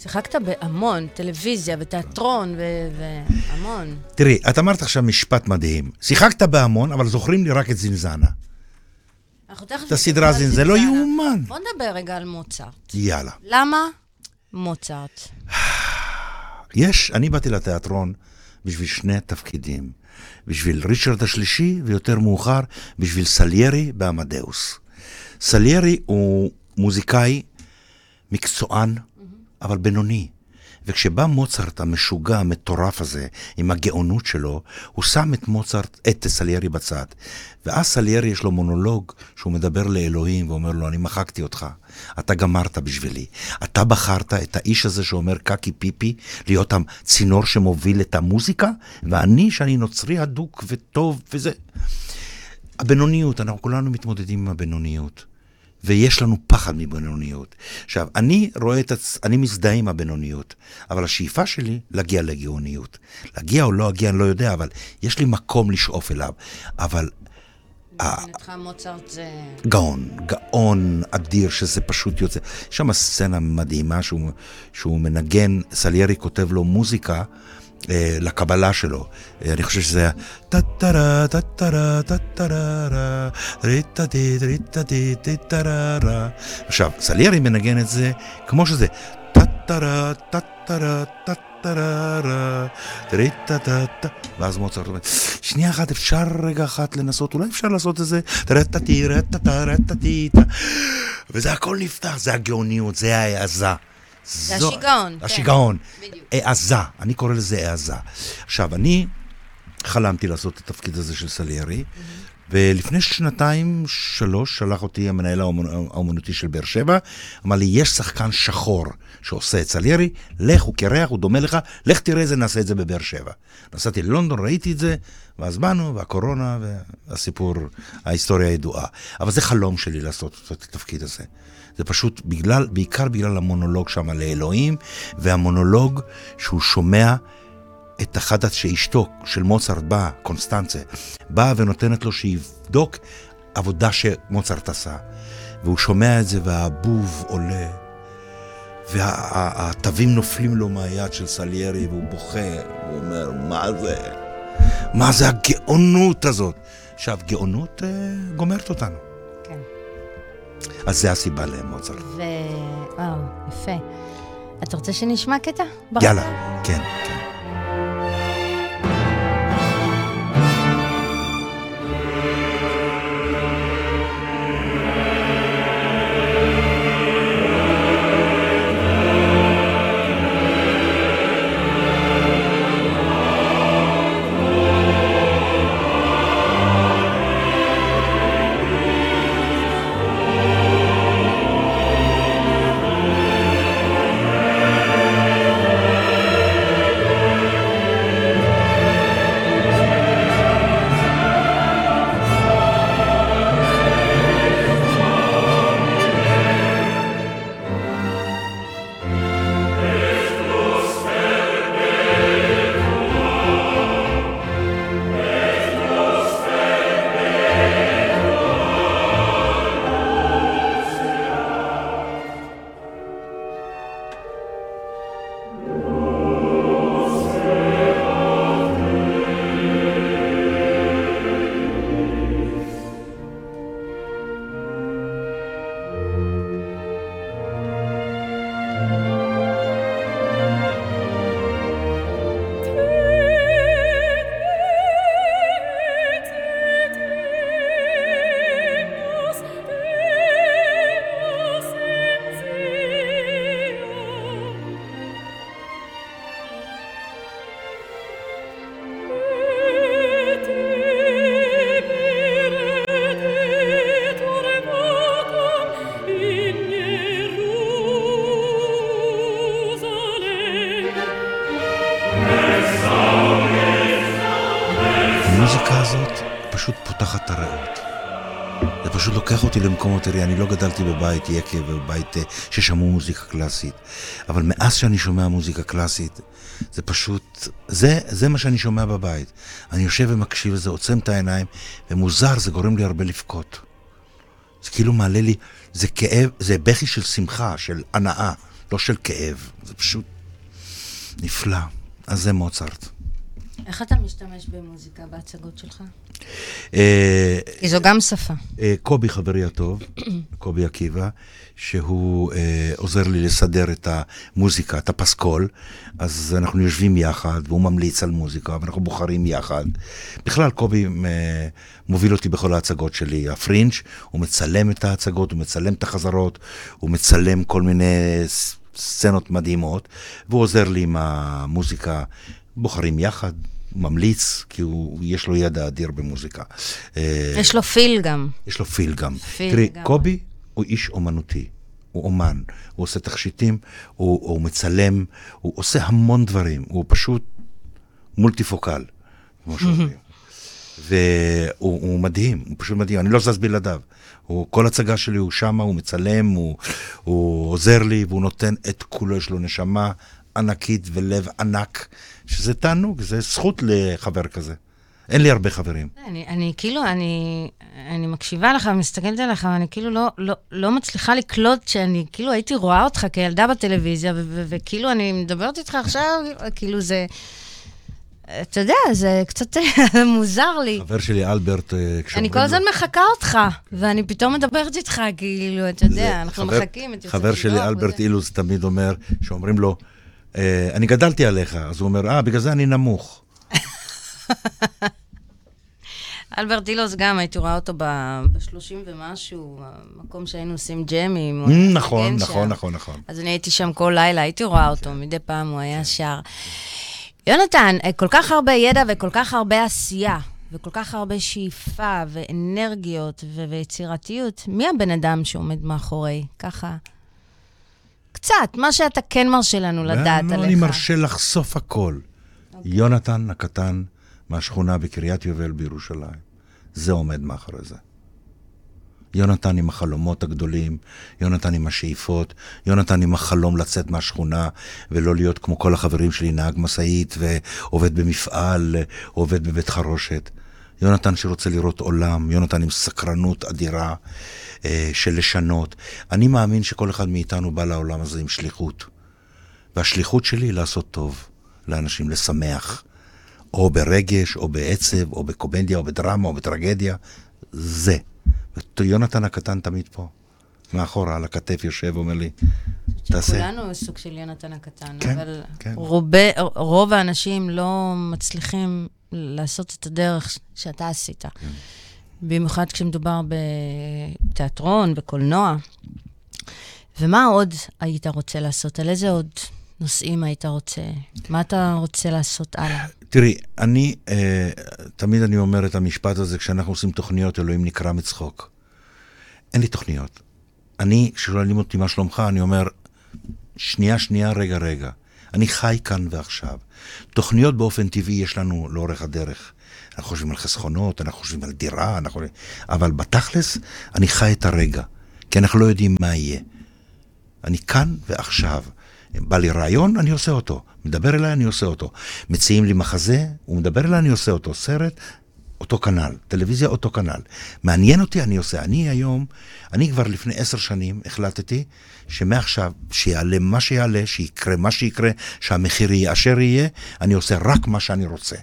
S1: שיחקת בהמון, טלוויזיה ותיאטרון והמון.
S3: תראי, את אמרת עכשיו משפט מדהים. שיחקת בהמון, אבל זוכרים לי רק את זינזנה. את הסדרה זין, זה לא. יאומן.
S1: בוא נדבר רגע על מוצרט.
S3: יאללה.
S1: למה מוצרט?
S3: יש, אני באתי לתיאטרון בשביל שני תפקידים. בשביל ריצ'רד השלישי, ויותר מאוחר, בשביל סליירי בעמדאוס. סליירי הוא מוזיקאי מקצוען, אבל בינוני. וכשבא מוצרט המשוגע, המטורף הזה, עם הגאונות שלו, הוא שם את מוצרט, את סליירי בצד. ואז סליירי יש לו מונולוג שהוא מדבר לאלוהים ואומר לו, אני מחקתי אותך, אתה גמרת בשבילי. אתה בחרת את האיש הזה שאומר קקי פיפי, להיות הצינור שמוביל את המוזיקה, ואני, שאני נוצרי הדוק וטוב וזה. הבינוניות, אנחנו כולנו מתמודדים עם הבינוניות. ויש לנו פחד מבינוניות. עכשיו, אני רואה את עצ... אני מזדהה עם הבינוניות, אבל השאיפה שלי להגיע לגאוניות. להגיע או לא להגיע, אני לא יודע, אבל יש לי מקום לשאוף אליו. אבל
S1: מבחינתך מוצרט זה...
S3: גאון, גאון אדיר, שזה פשוט יוצא. יש שם סצנה מדהימה שהוא, שהוא מנגן, סליירי כותב לו מוזיקה. אה, לקבלה שלו. אה, אני חושב שזה היה טה-טה-רה, טה-טה-רה, טה-טה-רה, ריטה-די, ריטה-די, טה-טה-רה. עכשיו, סליירי מנגן את זה כמו שזה. טה-טה-רה, טה-טה-רה, טה-טה-רה, ריטה-טה-טה. ואז מוצרט אומר, שנייה אחת, אפשר רגע אחת לנסות, אולי אפשר לעשות את זה? רטה-טי, רטה-טה, רטה-טי-טה. וזה הכל נפתח, זה הגאוניות, זה ההעזה.
S1: זה
S3: זו-
S1: השיגעון, כן.
S3: השיגעון.
S1: בדיוק.
S3: העזה, אני קורא לזה העזה. עכשיו, אני חלמתי לעשות את התפקיד הזה של סליירי, ולפני שנתיים, שלוש, שלח אותי המנהל האומנ- האומנותי של באר שבע, אמר לי, יש שחקן שחור שעושה את סליירי, לך, הוא קרח, הוא דומה לך, לך תראה את זה, נעשה את זה בבאר שבע. נסעתי ללונדון, ראיתי את זה, ואז באנו, והקורונה, והסיפור, ההיסטוריה הידועה. אבל זה חלום שלי לעשות את התפקיד הזה. זה פשוט בגלל, בעיקר בגלל המונולוג שם לאלוהים, והמונולוג שהוא שומע את אחת שאשתו של מוצרט באה, קונסטנצה, באה ונותנת לו שיבדוק עבודה שמוצרט עשה. והוא שומע את זה והבוב עולה, והתווים נופלים לו מהיד של סליירי, והוא בוכה, הוא אומר, מה זה? מה זה הגאונות הזאת? עכשיו, גאונות אה, גומרת אותנו. אז זה הסיבה למוצרט.
S1: ו... וואו, יפה. אתה רוצה שנשמע קטע?
S3: יאללה, כן, כן. פשוט לוקח אותי למקומות, תראי, אני לא גדלתי בבית יקב ובבית אה, ששמעו מוזיקה קלאסית, אבל מאז שאני שומע מוזיקה קלאסית, זה פשוט, זה, זה מה שאני שומע בבית. אני יושב ומקשיב לזה, עוצם את העיניים, ומוזר, זה גורם לי הרבה לבכות. זה כאילו מעלה לי, זה כאב, זה בכי של שמחה, של הנאה, לא של כאב. זה פשוט נפלא. אז זה מוצרט.
S1: איך אתה משתמש במוזיקה בהצגות שלך?
S3: אה,
S1: כי זו גם שפה.
S3: אה, קובי חברי הטוב, קובי עקיבא, שהוא אה, עוזר לי לסדר את המוזיקה, את הפסקול, אז אנחנו יושבים יחד, והוא ממליץ על מוזיקה, ואנחנו בוחרים יחד. בכלל, קובי מוביל אותי בכל ההצגות שלי. הפרינג', הוא מצלם את ההצגות, הוא מצלם את החזרות, הוא מצלם כל מיני סצנות מדהימות, והוא עוזר לי עם המוזיקה. בוחרים יחד, ממליץ, כי הוא, יש לו ידע אדיר במוזיקה. אה,
S1: יש לו פיל גם.
S3: יש לו פיל גם.
S1: פיל
S3: תראי,
S1: גם.
S3: קובי הוא איש אומנותי. הוא אומן, הוא עושה תכשיטים, הוא, הוא מצלם, הוא עושה המון דברים, הוא פשוט מולטיפוקל, כמו שאומרים. והוא הוא מדהים, הוא פשוט מדהים, אני לא זז בלעדיו. הוא, כל הצגה שלי הוא שמה, הוא מצלם, הוא, הוא עוזר לי, והוא נותן את כולו, יש לו נשמה ענקית ולב ענק, שזה תענוג, זה זכות לחבר כזה. אין לי הרבה חברים.
S1: אני, אני כאילו, אני, אני מקשיבה לך, מסתכלת עליך, ואני כאילו לא, לא, לא מצליחה לקלוט שאני כאילו הייתי רואה אותך כילדה בטלוויזיה, וכאילו אני מדברת איתך עכשיו, כאילו זה... אתה יודע, זה קצת מוזר לי.
S3: חבר שלי אלברט, אה, כשאומרים
S1: אני כל הזמן מחקה אותך, ואני פתאום מדברת איתך, כאילו, אתה יודע, אנחנו מחכים את יוסף
S3: חבר שלי, אלברט. אילוז, תמיד אומר, שאומרים לו, אני גדלתי עליך, אז הוא אומר, אה, בגלל זה אני נמוך.
S1: אלברט אילוז גם, הייתי רואה אותו ב-30 ומשהו, המקום שהיינו עושים ג'מים. הוא
S3: Mm, נכון, נכון. נכון, נכון.
S1: אז אני הייתי שם כל לילה, הייתי רואה אותו, מדי פעם הוא היה שר. יונתן, אה, כל כך הרבה ידע וכל כך הרבה עשייה, וכל כך הרבה שאיפה ואנרגיות ויצירתיות, מי הבן אדם שעומד מאחורי? ככה, קצת, מה שאתה כן מרשה לנו לדעת
S3: לא,
S1: עליך.
S3: אני מרשה לחשוף הכל. יונתן הקטן מהשכונה בקריית יובל בירושלים. זה עומד מאחורי זה. יונתן עם החלומות הגדולים, יונתן עם השאיפות, יונתן עם החלום לצאת מהשכונה ולא להיות כמו כל החברים שלי, נהג משאית ועובד במפעל, עובד בבית חרושת. יונתן שרוצה לראות עולם, יונתן עם סקרנות אדירה של לשנות. אני מאמין שכל אחד מאיתנו בא לעולם הזה עם שליחות. והשליחות שלי היא לעשות טוב לאנשים, לשמח. או ברגש, או בעצב, או בקומדיה, או בדרמה, או בטרגדיה. זה. יונתן הקטן תמיד פה. מאחורה, על הכתף יושב, אומר לי, תעשה.
S1: כולנו סוג של יונתן הקטן,
S3: כן,
S1: אבל
S3: כן.
S1: רובי, רוב האנשים לא מצליחים לעשות את הדרך שאתה עשית.
S3: כן.
S1: במיוחד כשמדובר בתיאטרון, בקולנוע. ומה עוד היית רוצה לעשות? על איזה עוד נושאים היית רוצה? מה אתה רוצה לעשות הלאה?
S3: תראי, אני, אה, תמיד אני אומר את המשפט הזה, כשאנחנו עושים תוכניות, אלוהים נקרע מצחוק. אין לי תוכניות. אני, כששואלים אותי מה שלומך, אני אומר, שנייה, שנייה, רגע, רגע. אני חי כאן ועכשיו. תוכניות באופן טבעי יש לנו לאורך הדרך. אנחנו חושבים על חסכונות, אנחנו חושבים על דירה, אנחנו... אבל בתכלס, אני חי את הרגע, כי אנחנו לא יודעים מה יהיה. אני כאן ועכשיו. בא לי רעיון, אני עושה אותו. מדבר אליי, אני עושה אותו. מציעים לי מחזה, הוא מדבר אליי, אני עושה אותו. סרט, אותו כנ"ל. טלוויזיה, אותו כנ"ל. מעניין אותי, אני עושה. אני היום, אני כבר לפני עשר שנים החלטתי שמעכשיו, שיעלה מה שיעלה, שיקרה מה שיקרה, שהמחיר יהיה אשר יהיה, אני עושה רק מה שאני רוצה.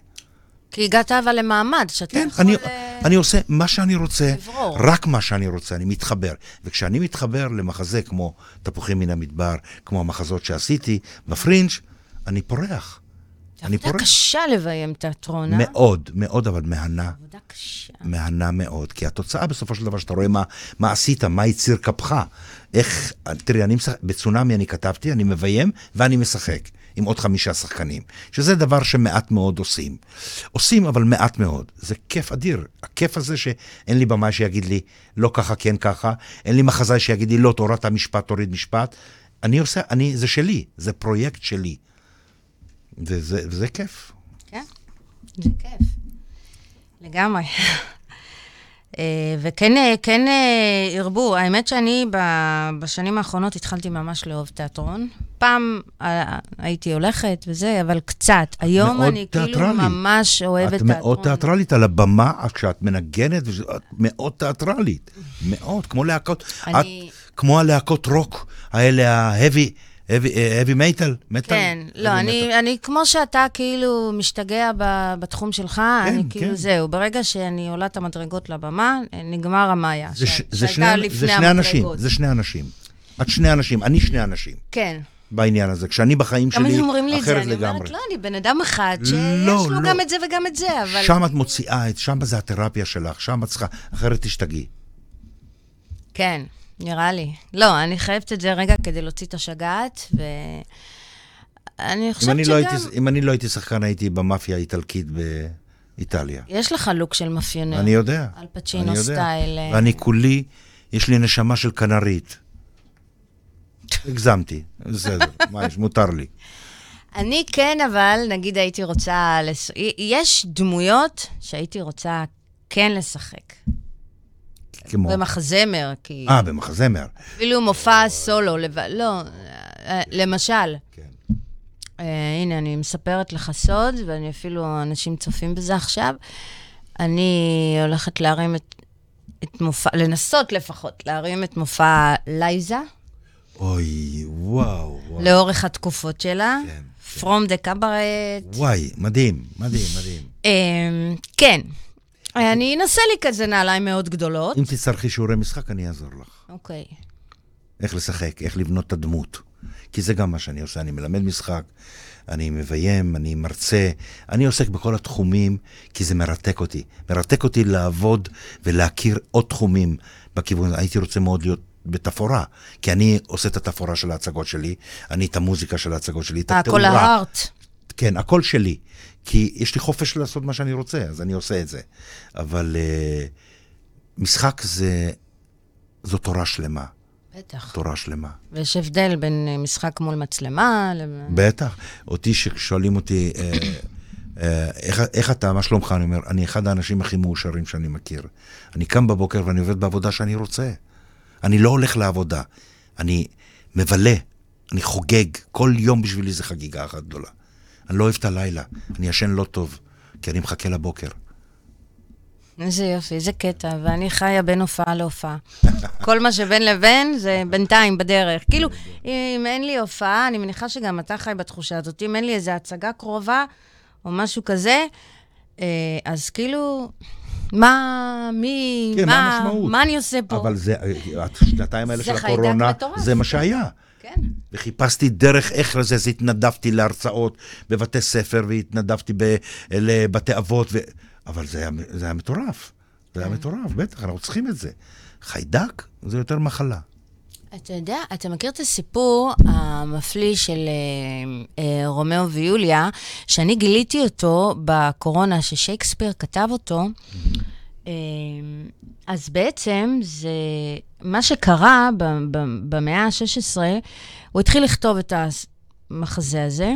S1: כי הגעת אבל למעמד שאתה
S3: כן,
S1: יכול...
S3: אני,
S1: אה,
S3: אני עושה מה שאני רוצה,
S1: לברור.
S3: רק מה שאני רוצה, אני מתחבר. וכשאני מתחבר למחזה כמו תפוחים מן המדבר, כמו המחזות שעשיתי בפרינג', אני פורח. אני
S1: עבודה
S3: פורח.
S1: קשה לביים תיאטרון, אה?
S3: מאוד, מאוד, אבל מהנה.
S1: עבודה קשה.
S3: מהנה מאוד, כי התוצאה בסופו של דבר, שאתה רואה מה, מה עשית, מה יציר כפך, איך, תראי, אני משחק, בצונאמי אני כתבתי, אני מביים ואני משחק עם עוד חמישה שחקנים, שזה דבר שמעט מאוד עושים. עושים, אבל מעט מאוד. זה כיף אדיר. הכיף הזה שאין לי במאי שיגיד לי, לא ככה, כן ככה, אין לי מחזאי שיגיד לי, לא, תורת המשפט, תוריד משפט. אני עושה, אני, זה שלי, זה פרויקט שלי. וזה, וזה כיף.
S1: כן, זה כיף. לגמרי. אה, וכן אה, כן אה, הרבו, האמת שאני בשנים האחרונות התחלתי ממש לאהוב תיאטרון. פעם הייתי הולכת וזה, אבל קצת. היום אני כאילו
S3: תיאטרלית.
S1: ממש אוהבת
S3: את
S1: תיאטרון.
S3: מאוד תיאטרלית על הבמה, כשאת מנגנת, את מאוד תיאטרלית. מאוד, כמו להקות,
S1: אני-
S3: את כמו הלהקות רוק, האלה ה-heavy, heavy, אה, heavy metal, מטאל.
S1: כן, לא, אני. אני כמו שאתה כאילו משתגע ב, בתחום שלך,
S3: כן,
S1: אני כאילו
S3: כן.
S1: זהו, ברגע שאני עולה את המדרגות לבמה, נגמר המאיה.
S3: זה, ש- זה, שני, זה שני אנשים. זה שני אנשים. את שני אנשים, אני שני אנשים
S1: כן.
S3: בעניין הזה. כשאני בחיים
S1: תמיד
S3: שלי,
S1: אומרים לי את זה,
S3: אחרת
S1: אני
S3: לגמרי.
S1: אומרת, לא, אני בן אדם אחד שיש
S3: לא,
S1: לו
S3: לא.
S1: גם את זה וגם את זה, אבל...
S3: שם את מוציאה, שם זה התרפיה שלך, שם את צריכה, אחרת תשתגעי.
S1: כן, נראה לי. לא, אני חייבת את זה רגע כדי להוציא את השגעת, ואני
S3: אם
S1: חושבת
S3: אני,
S1: שגם...
S3: לא הייתי, אם אני לא הייתי שחקן, הייתי במאפיה האיטלקית באיטליה.
S1: יש לך לוק של מאפיונר.
S3: אני יודע.
S1: על פצ'ינו
S3: אני.
S1: סטייל. אה.
S3: ואני כולי, יש לי נשמה של כנרית. הגזמתי, בסדר, מה יש, מותר לי.
S1: אני כן, אבל נגיד הייתי רוצה... לס... יש דמויות שהייתי רוצה כן לשחק.
S3: כמו...
S1: במחזמר, כי...
S3: אה, במחזמר.
S1: אפילו מופע סולו, לב... לא, אה, למשל.
S3: כן.
S1: Uh, הנה, אני מספרת לך סוד, ואני אפילו, אנשים צופים בזה עכשיו. אני הולכת להרים את, את מופע, לנסות לפחות, להרים את מופע לייזה,
S3: אוי, וואו, וואו.
S1: לאורך התקופות שלה.
S3: כן,
S1: From the cabaret.
S3: וואי, מדהים, מדהים, מדהים.
S1: Um, כן. אני אנסה לי כזה נעליים מאוד גדולות.
S3: אם תצטרכי שיעורי משחק, אני אעזור לך.
S1: אוקיי.
S3: איך לשחק, איך לבנות את הדמות. כי זה גם מה שאני עושה, אני מלמד משחק, אני מביים, אני מרצה, אני עוסק בכל התחומים, כי זה מרתק אותי. מרתק אותי לעבוד ולהכיר עוד תחומים בכיוון. הייתי רוצה מאוד להיות בתפאורה, כי אני עושה את התפאורה של ההצגות שלי, אני את המוזיקה של ההצגות שלי, את
S1: אה,
S3: התאורה.
S1: כל הארט.
S3: כן, הכל שלי. כי יש לי חופש לעשות מה שאני רוצה, אז אני עושה את זה. אבל uh, משחק זה, זו תורה שלמה.
S1: בטח.
S3: תורה שלמה.
S1: ויש הבדל בין אה, משחק מול מצלמה לבין...
S3: בטח. אותי, ששואלים אותי, אה, אה, איך, איך אתה, מה שלומך? אני אומר, אני אחד האנשים הכי מאושרים שאני מכיר. אני קם בבוקר ואני עובד בעבודה שאני רוצה. אני לא הולך לעבודה. אני מבלה, אני חוגג. כל יום בשבילי זה חגיגה אחת גדולה. אני לא אוהב את הלילה, אני ישן לא טוב, כי אני מחכה לבוקר.
S1: איזה יופי, איזה קטע, ואני חיה בין הופעה להופעה. כל מה שבין לבין זה בינתיים, בדרך. כאילו, אם אין לי הופעה, אני מניחה שגם אתה חי בתחושה הזאת, אם אין לי איזו הצגה קרובה או משהו כזה, אה, אז כאילו, מה, מי,
S3: כן, מה המשמעות?
S1: מה אני עושה פה?
S3: אבל זה, השנתיים האלה של הקורונה. זה מה שהיה.
S1: כן.
S3: וחיפשתי דרך איך לזה, אז התנדבתי להרצאות בבתי ספר, והתנדבתי ב, לבתי אבות, ו... אבל זה היה, זה היה מטורף. זה
S1: כן.
S3: היה מטורף, בטח, אנחנו צריכים את זה. חיידק זה יותר מחלה.
S1: אתה יודע, אתה מכיר את הסיפור המפליא של אה, אה, רומאו ויוליה, שאני גיליתי אותו בקורונה, ששייקספיר כתב אותו. אה, אז בעצם זה, מה שקרה במאה ה-16, הוא התחיל לכתוב את המחזה הזה,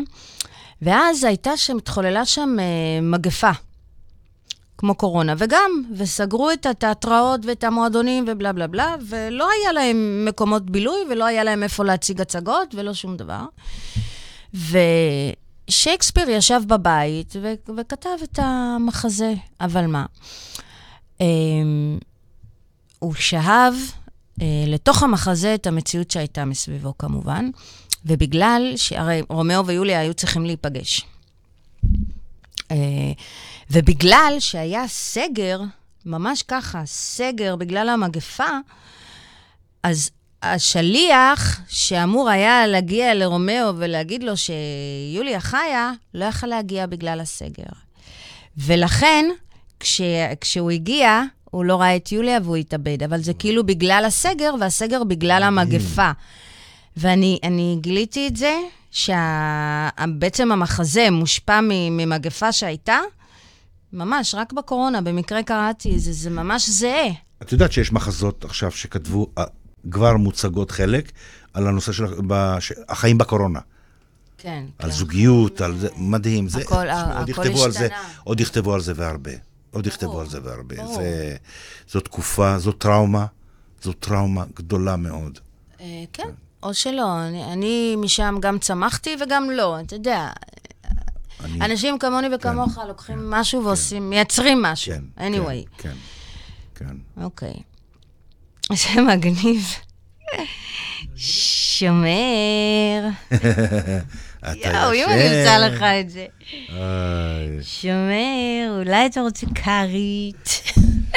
S1: ואז הייתה שם, התחוללה שם אה, מגפה. כמו קורונה, וגם, וסגרו את התיאטראות ואת המועדונים ובלה בלה בלה, ולא היה להם מקומות בילוי, ולא היה להם איפה להציג הצגות, ולא שום דבר. ושייקספיר ישב בבית ו- וכתב את המחזה, אבל מה? אמ, הוא שאב אה, לתוך המחזה את המציאות שהייתה מסביבו, כמובן, ובגלל שהרי רומאו ויוליה היו צריכים להיפגש. אה, ובגלל שהיה סגר, ממש ככה, סגר בגלל המגפה, אז השליח שאמור היה להגיע לרומאו ולהגיד לו שיוליה חיה, לא יכל להגיע בגלל הסגר. ולכן, כש, כשהוא הגיע, הוא לא ראה את יוליה והוא התאבד. אבל זה כאילו בגלל הסגר, והסגר בגלל המגפה. ואני אני גיליתי את זה, שבעצם המחזה מושפע ממגפה שהייתה, ממש, רק בקורונה, במקרה קראתי, זה, זה ממש זהה.
S3: את יודעת שיש מחזות עכשיו שכתבו, אה, כבר מוצגות חלק, על הנושא של בש- החיים בקורונה.
S1: כן.
S3: על
S1: כן.
S3: זוגיות, על זה, מדהים. זה,
S1: הכל-
S3: עוד
S1: הכל
S3: על זה,
S1: השתנה.
S3: עוד יכתבו על זה והרבה. עוד יכתבו על זה.
S1: ברור.
S3: זה, זו תקופה, זו טראומה, זו טראומה גדולה מאוד.
S1: אה, כן, או שלא. אני, אני משם גם צמחתי וגם לא, אתה יודע.
S3: אני,
S1: אנשים כמוני וכמוך לוקחים משהו ועושים, מייצרים משהו.
S3: כן,
S1: anyway.
S3: כן, כן, כן.
S1: אוקיי. זה מגניב. שומר.
S3: אתה
S1: יואו, אם. אני עושה לך את זה. שומר, אולי אתה רוצה כרית?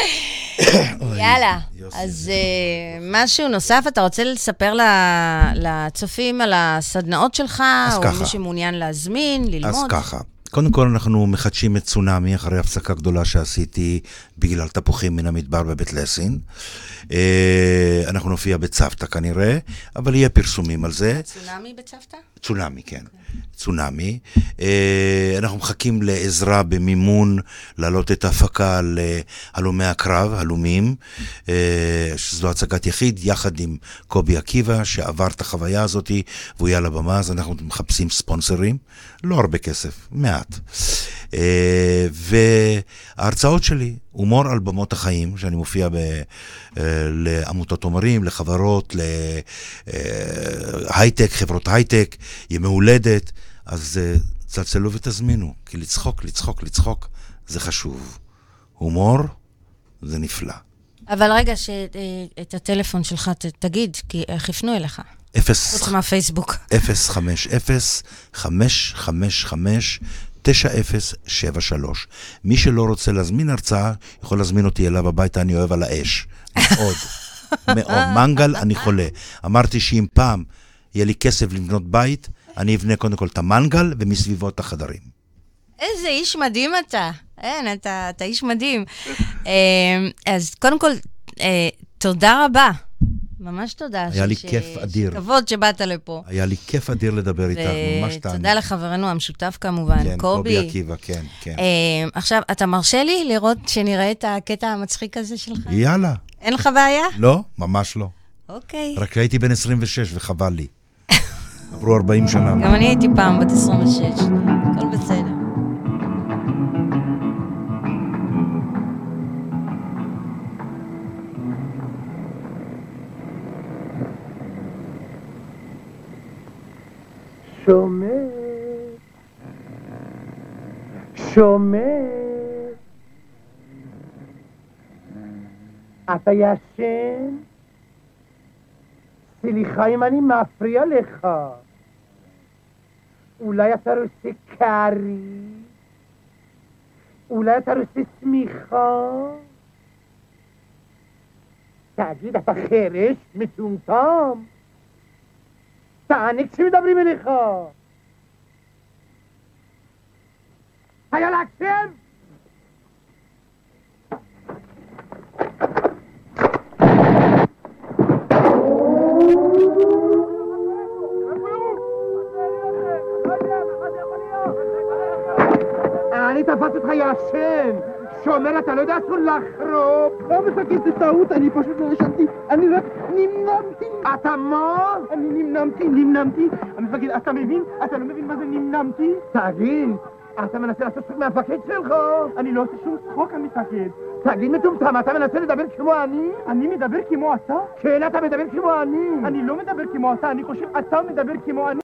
S1: יאללה. אז אה, משהו נוסף, אתה רוצה לספר לצופים על הסדנאות שלך,
S3: אז
S1: או. מי שמעוניין להזמין,
S3: אז
S1: ללמוד?
S3: ככה, קודם כל אנחנו מחדשים את צונאמי אחרי הפסקה גדולה שעשיתי בגלל תפוחים מן המדבר בבית לסין. אה, אנחנו נופיע בצוותא כנראה, אבל יהיה פרסומים על זה.
S1: צונאמי בצוותא?
S3: צונאמי, כן. צונאמי. אה, אנחנו מחכים לעזרה במימון להעלות את ההפקה להלומי הקרב, הלומים, אה, שזו הצגת יחיד, יחד עם קובי עקיבא, שעבר את החוויה הזאת, והוא יהיה על הבמה, אז אנחנו מחפשים ספונסרים. לא הרבה כסף, מעט. אה, וההרצאות שלי, הומור על במות החיים, שאני מופיע ב, אה, לעמותות עומרים, לחברות, להייטק, חברות הייטק, ימי הולדת, אז אה, צלצלו ותזמינו, כי לצחוק, לצחוק, לצחוק, זה חשוב. הומור זה נפלא.
S1: אבל רגע, ש- אה, את הטלפון שלך ת- תגיד, כי איך יפנו אליך?
S3: אפס...
S1: חוץ מהפייסבוק.
S3: 050-555-9073. מי שלא רוצה להזמין הרצאה, יכול להזמין אותי אליו הביתה, אני אוהב על האש. מאוד. מאוד. מנגל, אני חולה. אמרתי שאם פעם יהיה לי כסף לבנות בית, אני אבנה קודם כל את המנגל ומסביבו את החדרים.
S1: איזה איש מדהים אתה. אין, אתה, אתה איש מדהים. אה, אז קודם כל, אה, תודה רבה. ממש תודה.
S3: היה
S1: ש-
S3: לי
S1: ש-
S3: כיף אדיר.
S1: כבוד שבאת לפה.
S3: היה לי כיף אדיר לדבר איתך, ממש תענוג.
S1: ותודה לחברנו המשותף כמובן,
S3: כן,
S1: קובי.
S3: קובי עקיבא, כן, כן.
S1: אה, עכשיו, אתה מרשה לי לראות, שנראה את הקטע המצחיק הזה שלך?
S3: יאללה.
S1: אין לך בעיה?
S3: לא, ממש לא.
S1: אוקיי.
S3: רק הייתי בן 26 וחבל לי. עברו 40 שנה.
S1: גם אני הייתי פעם בת 26,
S6: שומר, שומר, אתה ישן? סליחה אם אני מפריע לך. אולי אתה רוצה קרי? אולי אתה רוצה שמיכה? תגיד, תענה כשמדברים אליך! היה להקשיב! אני תפסתי אותך ישן! שומר, אתה לא יודע אסור לחרוב! לא מפקד, זה טעות, אני פשוט לא ישנתי, אני רק נמנמתי! אתה מה? אני נמנמתי, נמנמתי! המפקד, אתה מבין? אתה לא מבין מה זה נמנמתי? תגיד, אתה מנסה לעשות צחוק מהמפקד שלך? אני לא עושה שום צחוק, המפקד. תגיד מטומטם, אתה מנסה לדבר כמו אני? אני מדבר כמו אתה? כן, אתה מדבר כמו אני. אני לא מדבר כמו אתה, אני חושב אתה מדבר כמו אני.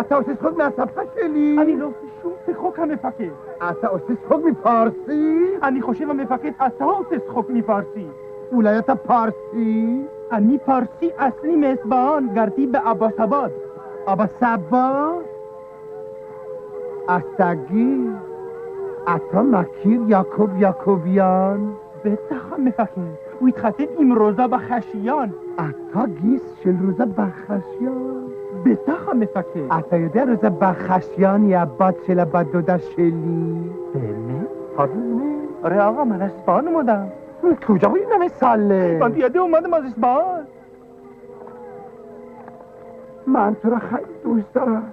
S6: אתה עושה צחוק מהשפה שלי. אני לא עושה שום צחוק, המפקד. אתה עושה צחוק מפרסי? אני חושב, המפקד, אתה עושה צחוק מפרסי. אולי אתה פרסי? אני פרסי אסלי מאסבהאן, גרתי באבא סבד. אבא סבא? ಅಷ್ಟಾಗಿ اتا مکیر یاکوب یاکوبیان. به خامه فکر وی تخصید این روزا بخشیان عطا گیس شل روزا بخشیان به خامه فکر عطا یده روزا بخشیان یا باد شل باد دودا شلی. بله آره آره آقا من اسپان اومدم کجا بودی نمه ساله؟ من دیده اومدم از اسبان من تو را خیلی دوست دارم.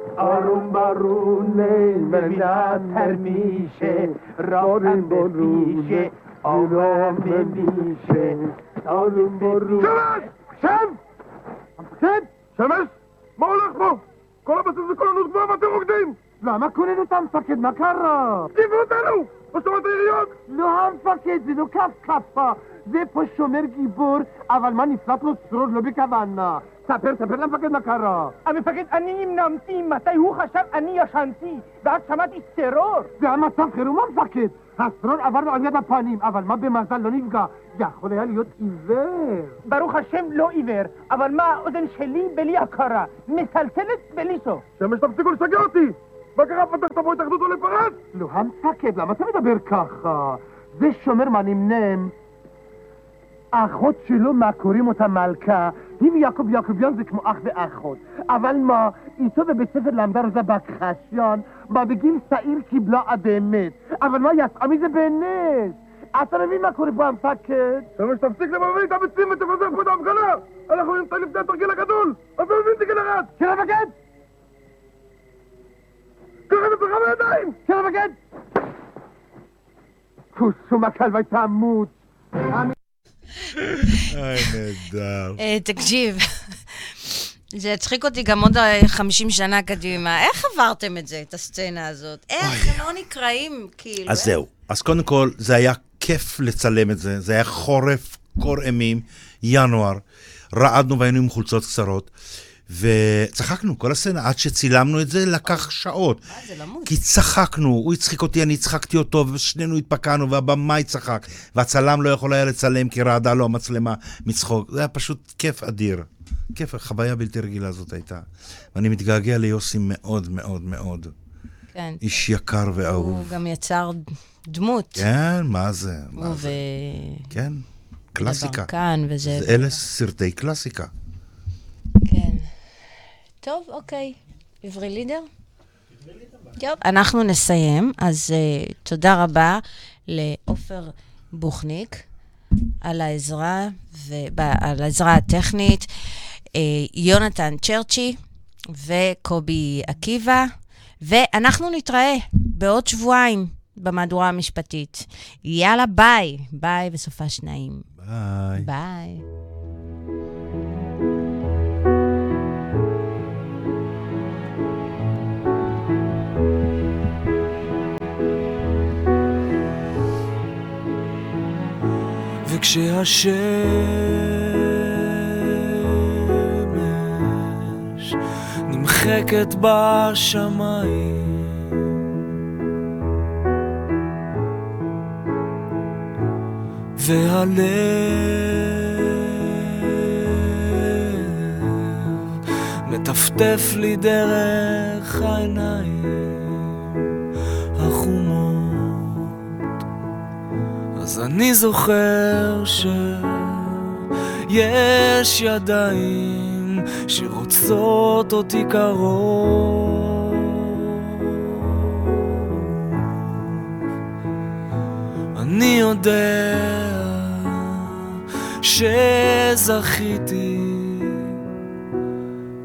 S6: آروم بارونه منتر میشه راهم بمیشه آرام بمیشه آروم بارونه שמש! שם! המפקד? שמש? מה הולך פה? כל הבסיס זה כוננות גבוהה ואתם רוקדים! למה כוננות המפקד? מה קרה? תקיפו אותנו! בשומות העיריות! לא המפקד, זה לא כף כפה! זה פה שומר גיבור, אבל מה נפלט לו צרור לא בכוונה. ספר, ספר למפקד מה קרה. המפקד, אני נמנמתי, מתי הוא חשב אני ישנתי, ואז שמעתי טרור. זה היה מצב חירום המפקד. הסטרון עבר לו על יד הפנים, אבל מה במזל לא נפגע? יכול היה להיות עיוור. ברוך השם לא עיוור, אבל מה האוזן שלי בלי הכרה? מצלצלת בלי סוף. שמש תפסיקו לשגע אותי! מה קרה, פתחת פה התאחדות או לפרץ? לא, המפקד, למה אתה מדבר ככה? זה שומר מהנמנם. האחות שלו, מה קוראים אותה מלכה, היא ויעקב יעקביון זה כמו אח ואחות. אבל מה, איתו בבית ספר למדה רוזה בקחשיון, מה בגיל צעיר קיבלה עד אמת. אבל מה יצאה מזה בנס? אתה מבין מה קורה פה המפקד? שמש תפסיק למבין את הביצים ותפזר פה את ההפגנה! אנחנו נמצא לפני התרגיל הגדול! אתה מבין תגיד אחד! כן המפקד! קח את עצמך בידיים! כן המפקד! כוסום הכלבה תמות!
S3: אוי, נהדר.
S1: אה, תקשיב, זה יצחיק אותי גם עוד אה, 50 שנה קדימה. איך עברתם את זה, את הסצנה הזאת? איך לא נקראים, כאילו?
S3: אז
S1: איך?
S3: זהו. אז קודם כל, זה היה כיף לצלם את זה. זה היה חורף, קור אימים, ינואר. רעדנו והיינו עם חולצות קצרות. וצחקנו כל הסצנה, עד שצילמנו את זה לקח שעות.
S1: אה, זה למות.
S3: כי צחקנו, הוא הצחיק אותי, אני הצחקתי אותו, ושנינו התפקענו, והבמאי צחק. והצלם לא יכול היה לצלם כי רעדה לו המצלמה מצחוק. זה היה פשוט כיף אדיר. כיף, חוויה בלתי רגילה זאת הייתה. ואני מתגעגע ליוסי מאוד מאוד מאוד.
S1: כן.
S3: איש יקר ואהוב.
S1: הוא גם יצר דמות.
S3: כן, מה זה? מה
S1: הוא
S3: זה?
S1: ו...
S3: כן, קלאסיקה.
S1: וברקן וזה.
S3: זה אלה סרטי קלאסיקה.
S1: טוב, אוקיי. עברי לידר? טוב, אנחנו נסיים. אז uh, תודה רבה לעופר בוכניק על העזרה, וב... על העזרה הטכנית, uh, יונתן צ'רצ'י וקובי עקיבא, ואנחנו נתראה בעוד שבועיים במהדורה המשפטית. יאללה, ביי. ביי וסופה שניים.
S3: ביי.
S1: ביי.
S4: וכשהשמש נמחקת בשמיים והלב מטפטף לי דרך העיניים החומות אז אני זוכר שיש ידיים שרוצות אותי קרוב. אני יודע שזכיתי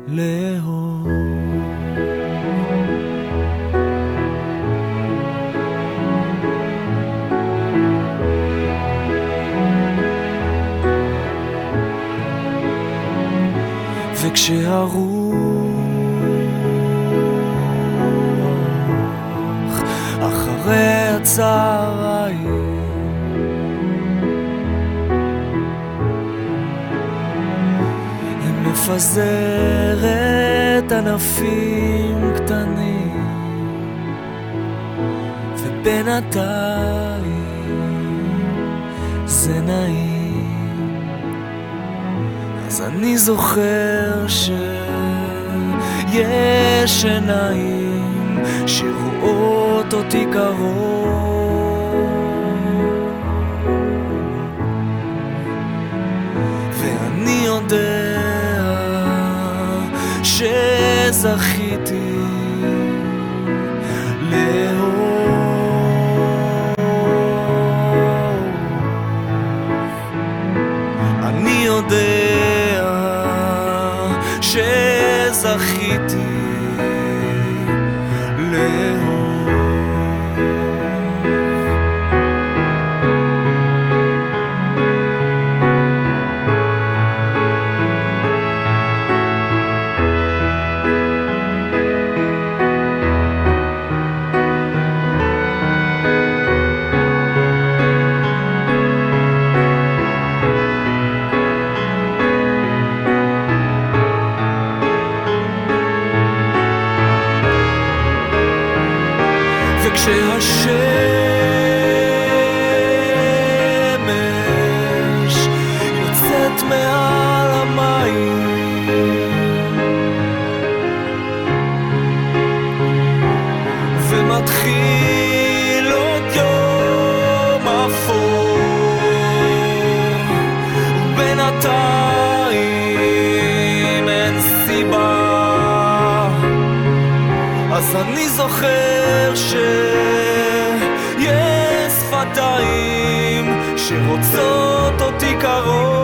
S4: לאהוב. וכשהרוח אחרי הצהריים מפזרת ענפים קטנים ובינתיים זה נעים אז אני זוכר שיש עיניים שרואות אותי קרוב. ואני יודע שזכיתי זוכר שיש שפתיים שרוצות אותי קרוב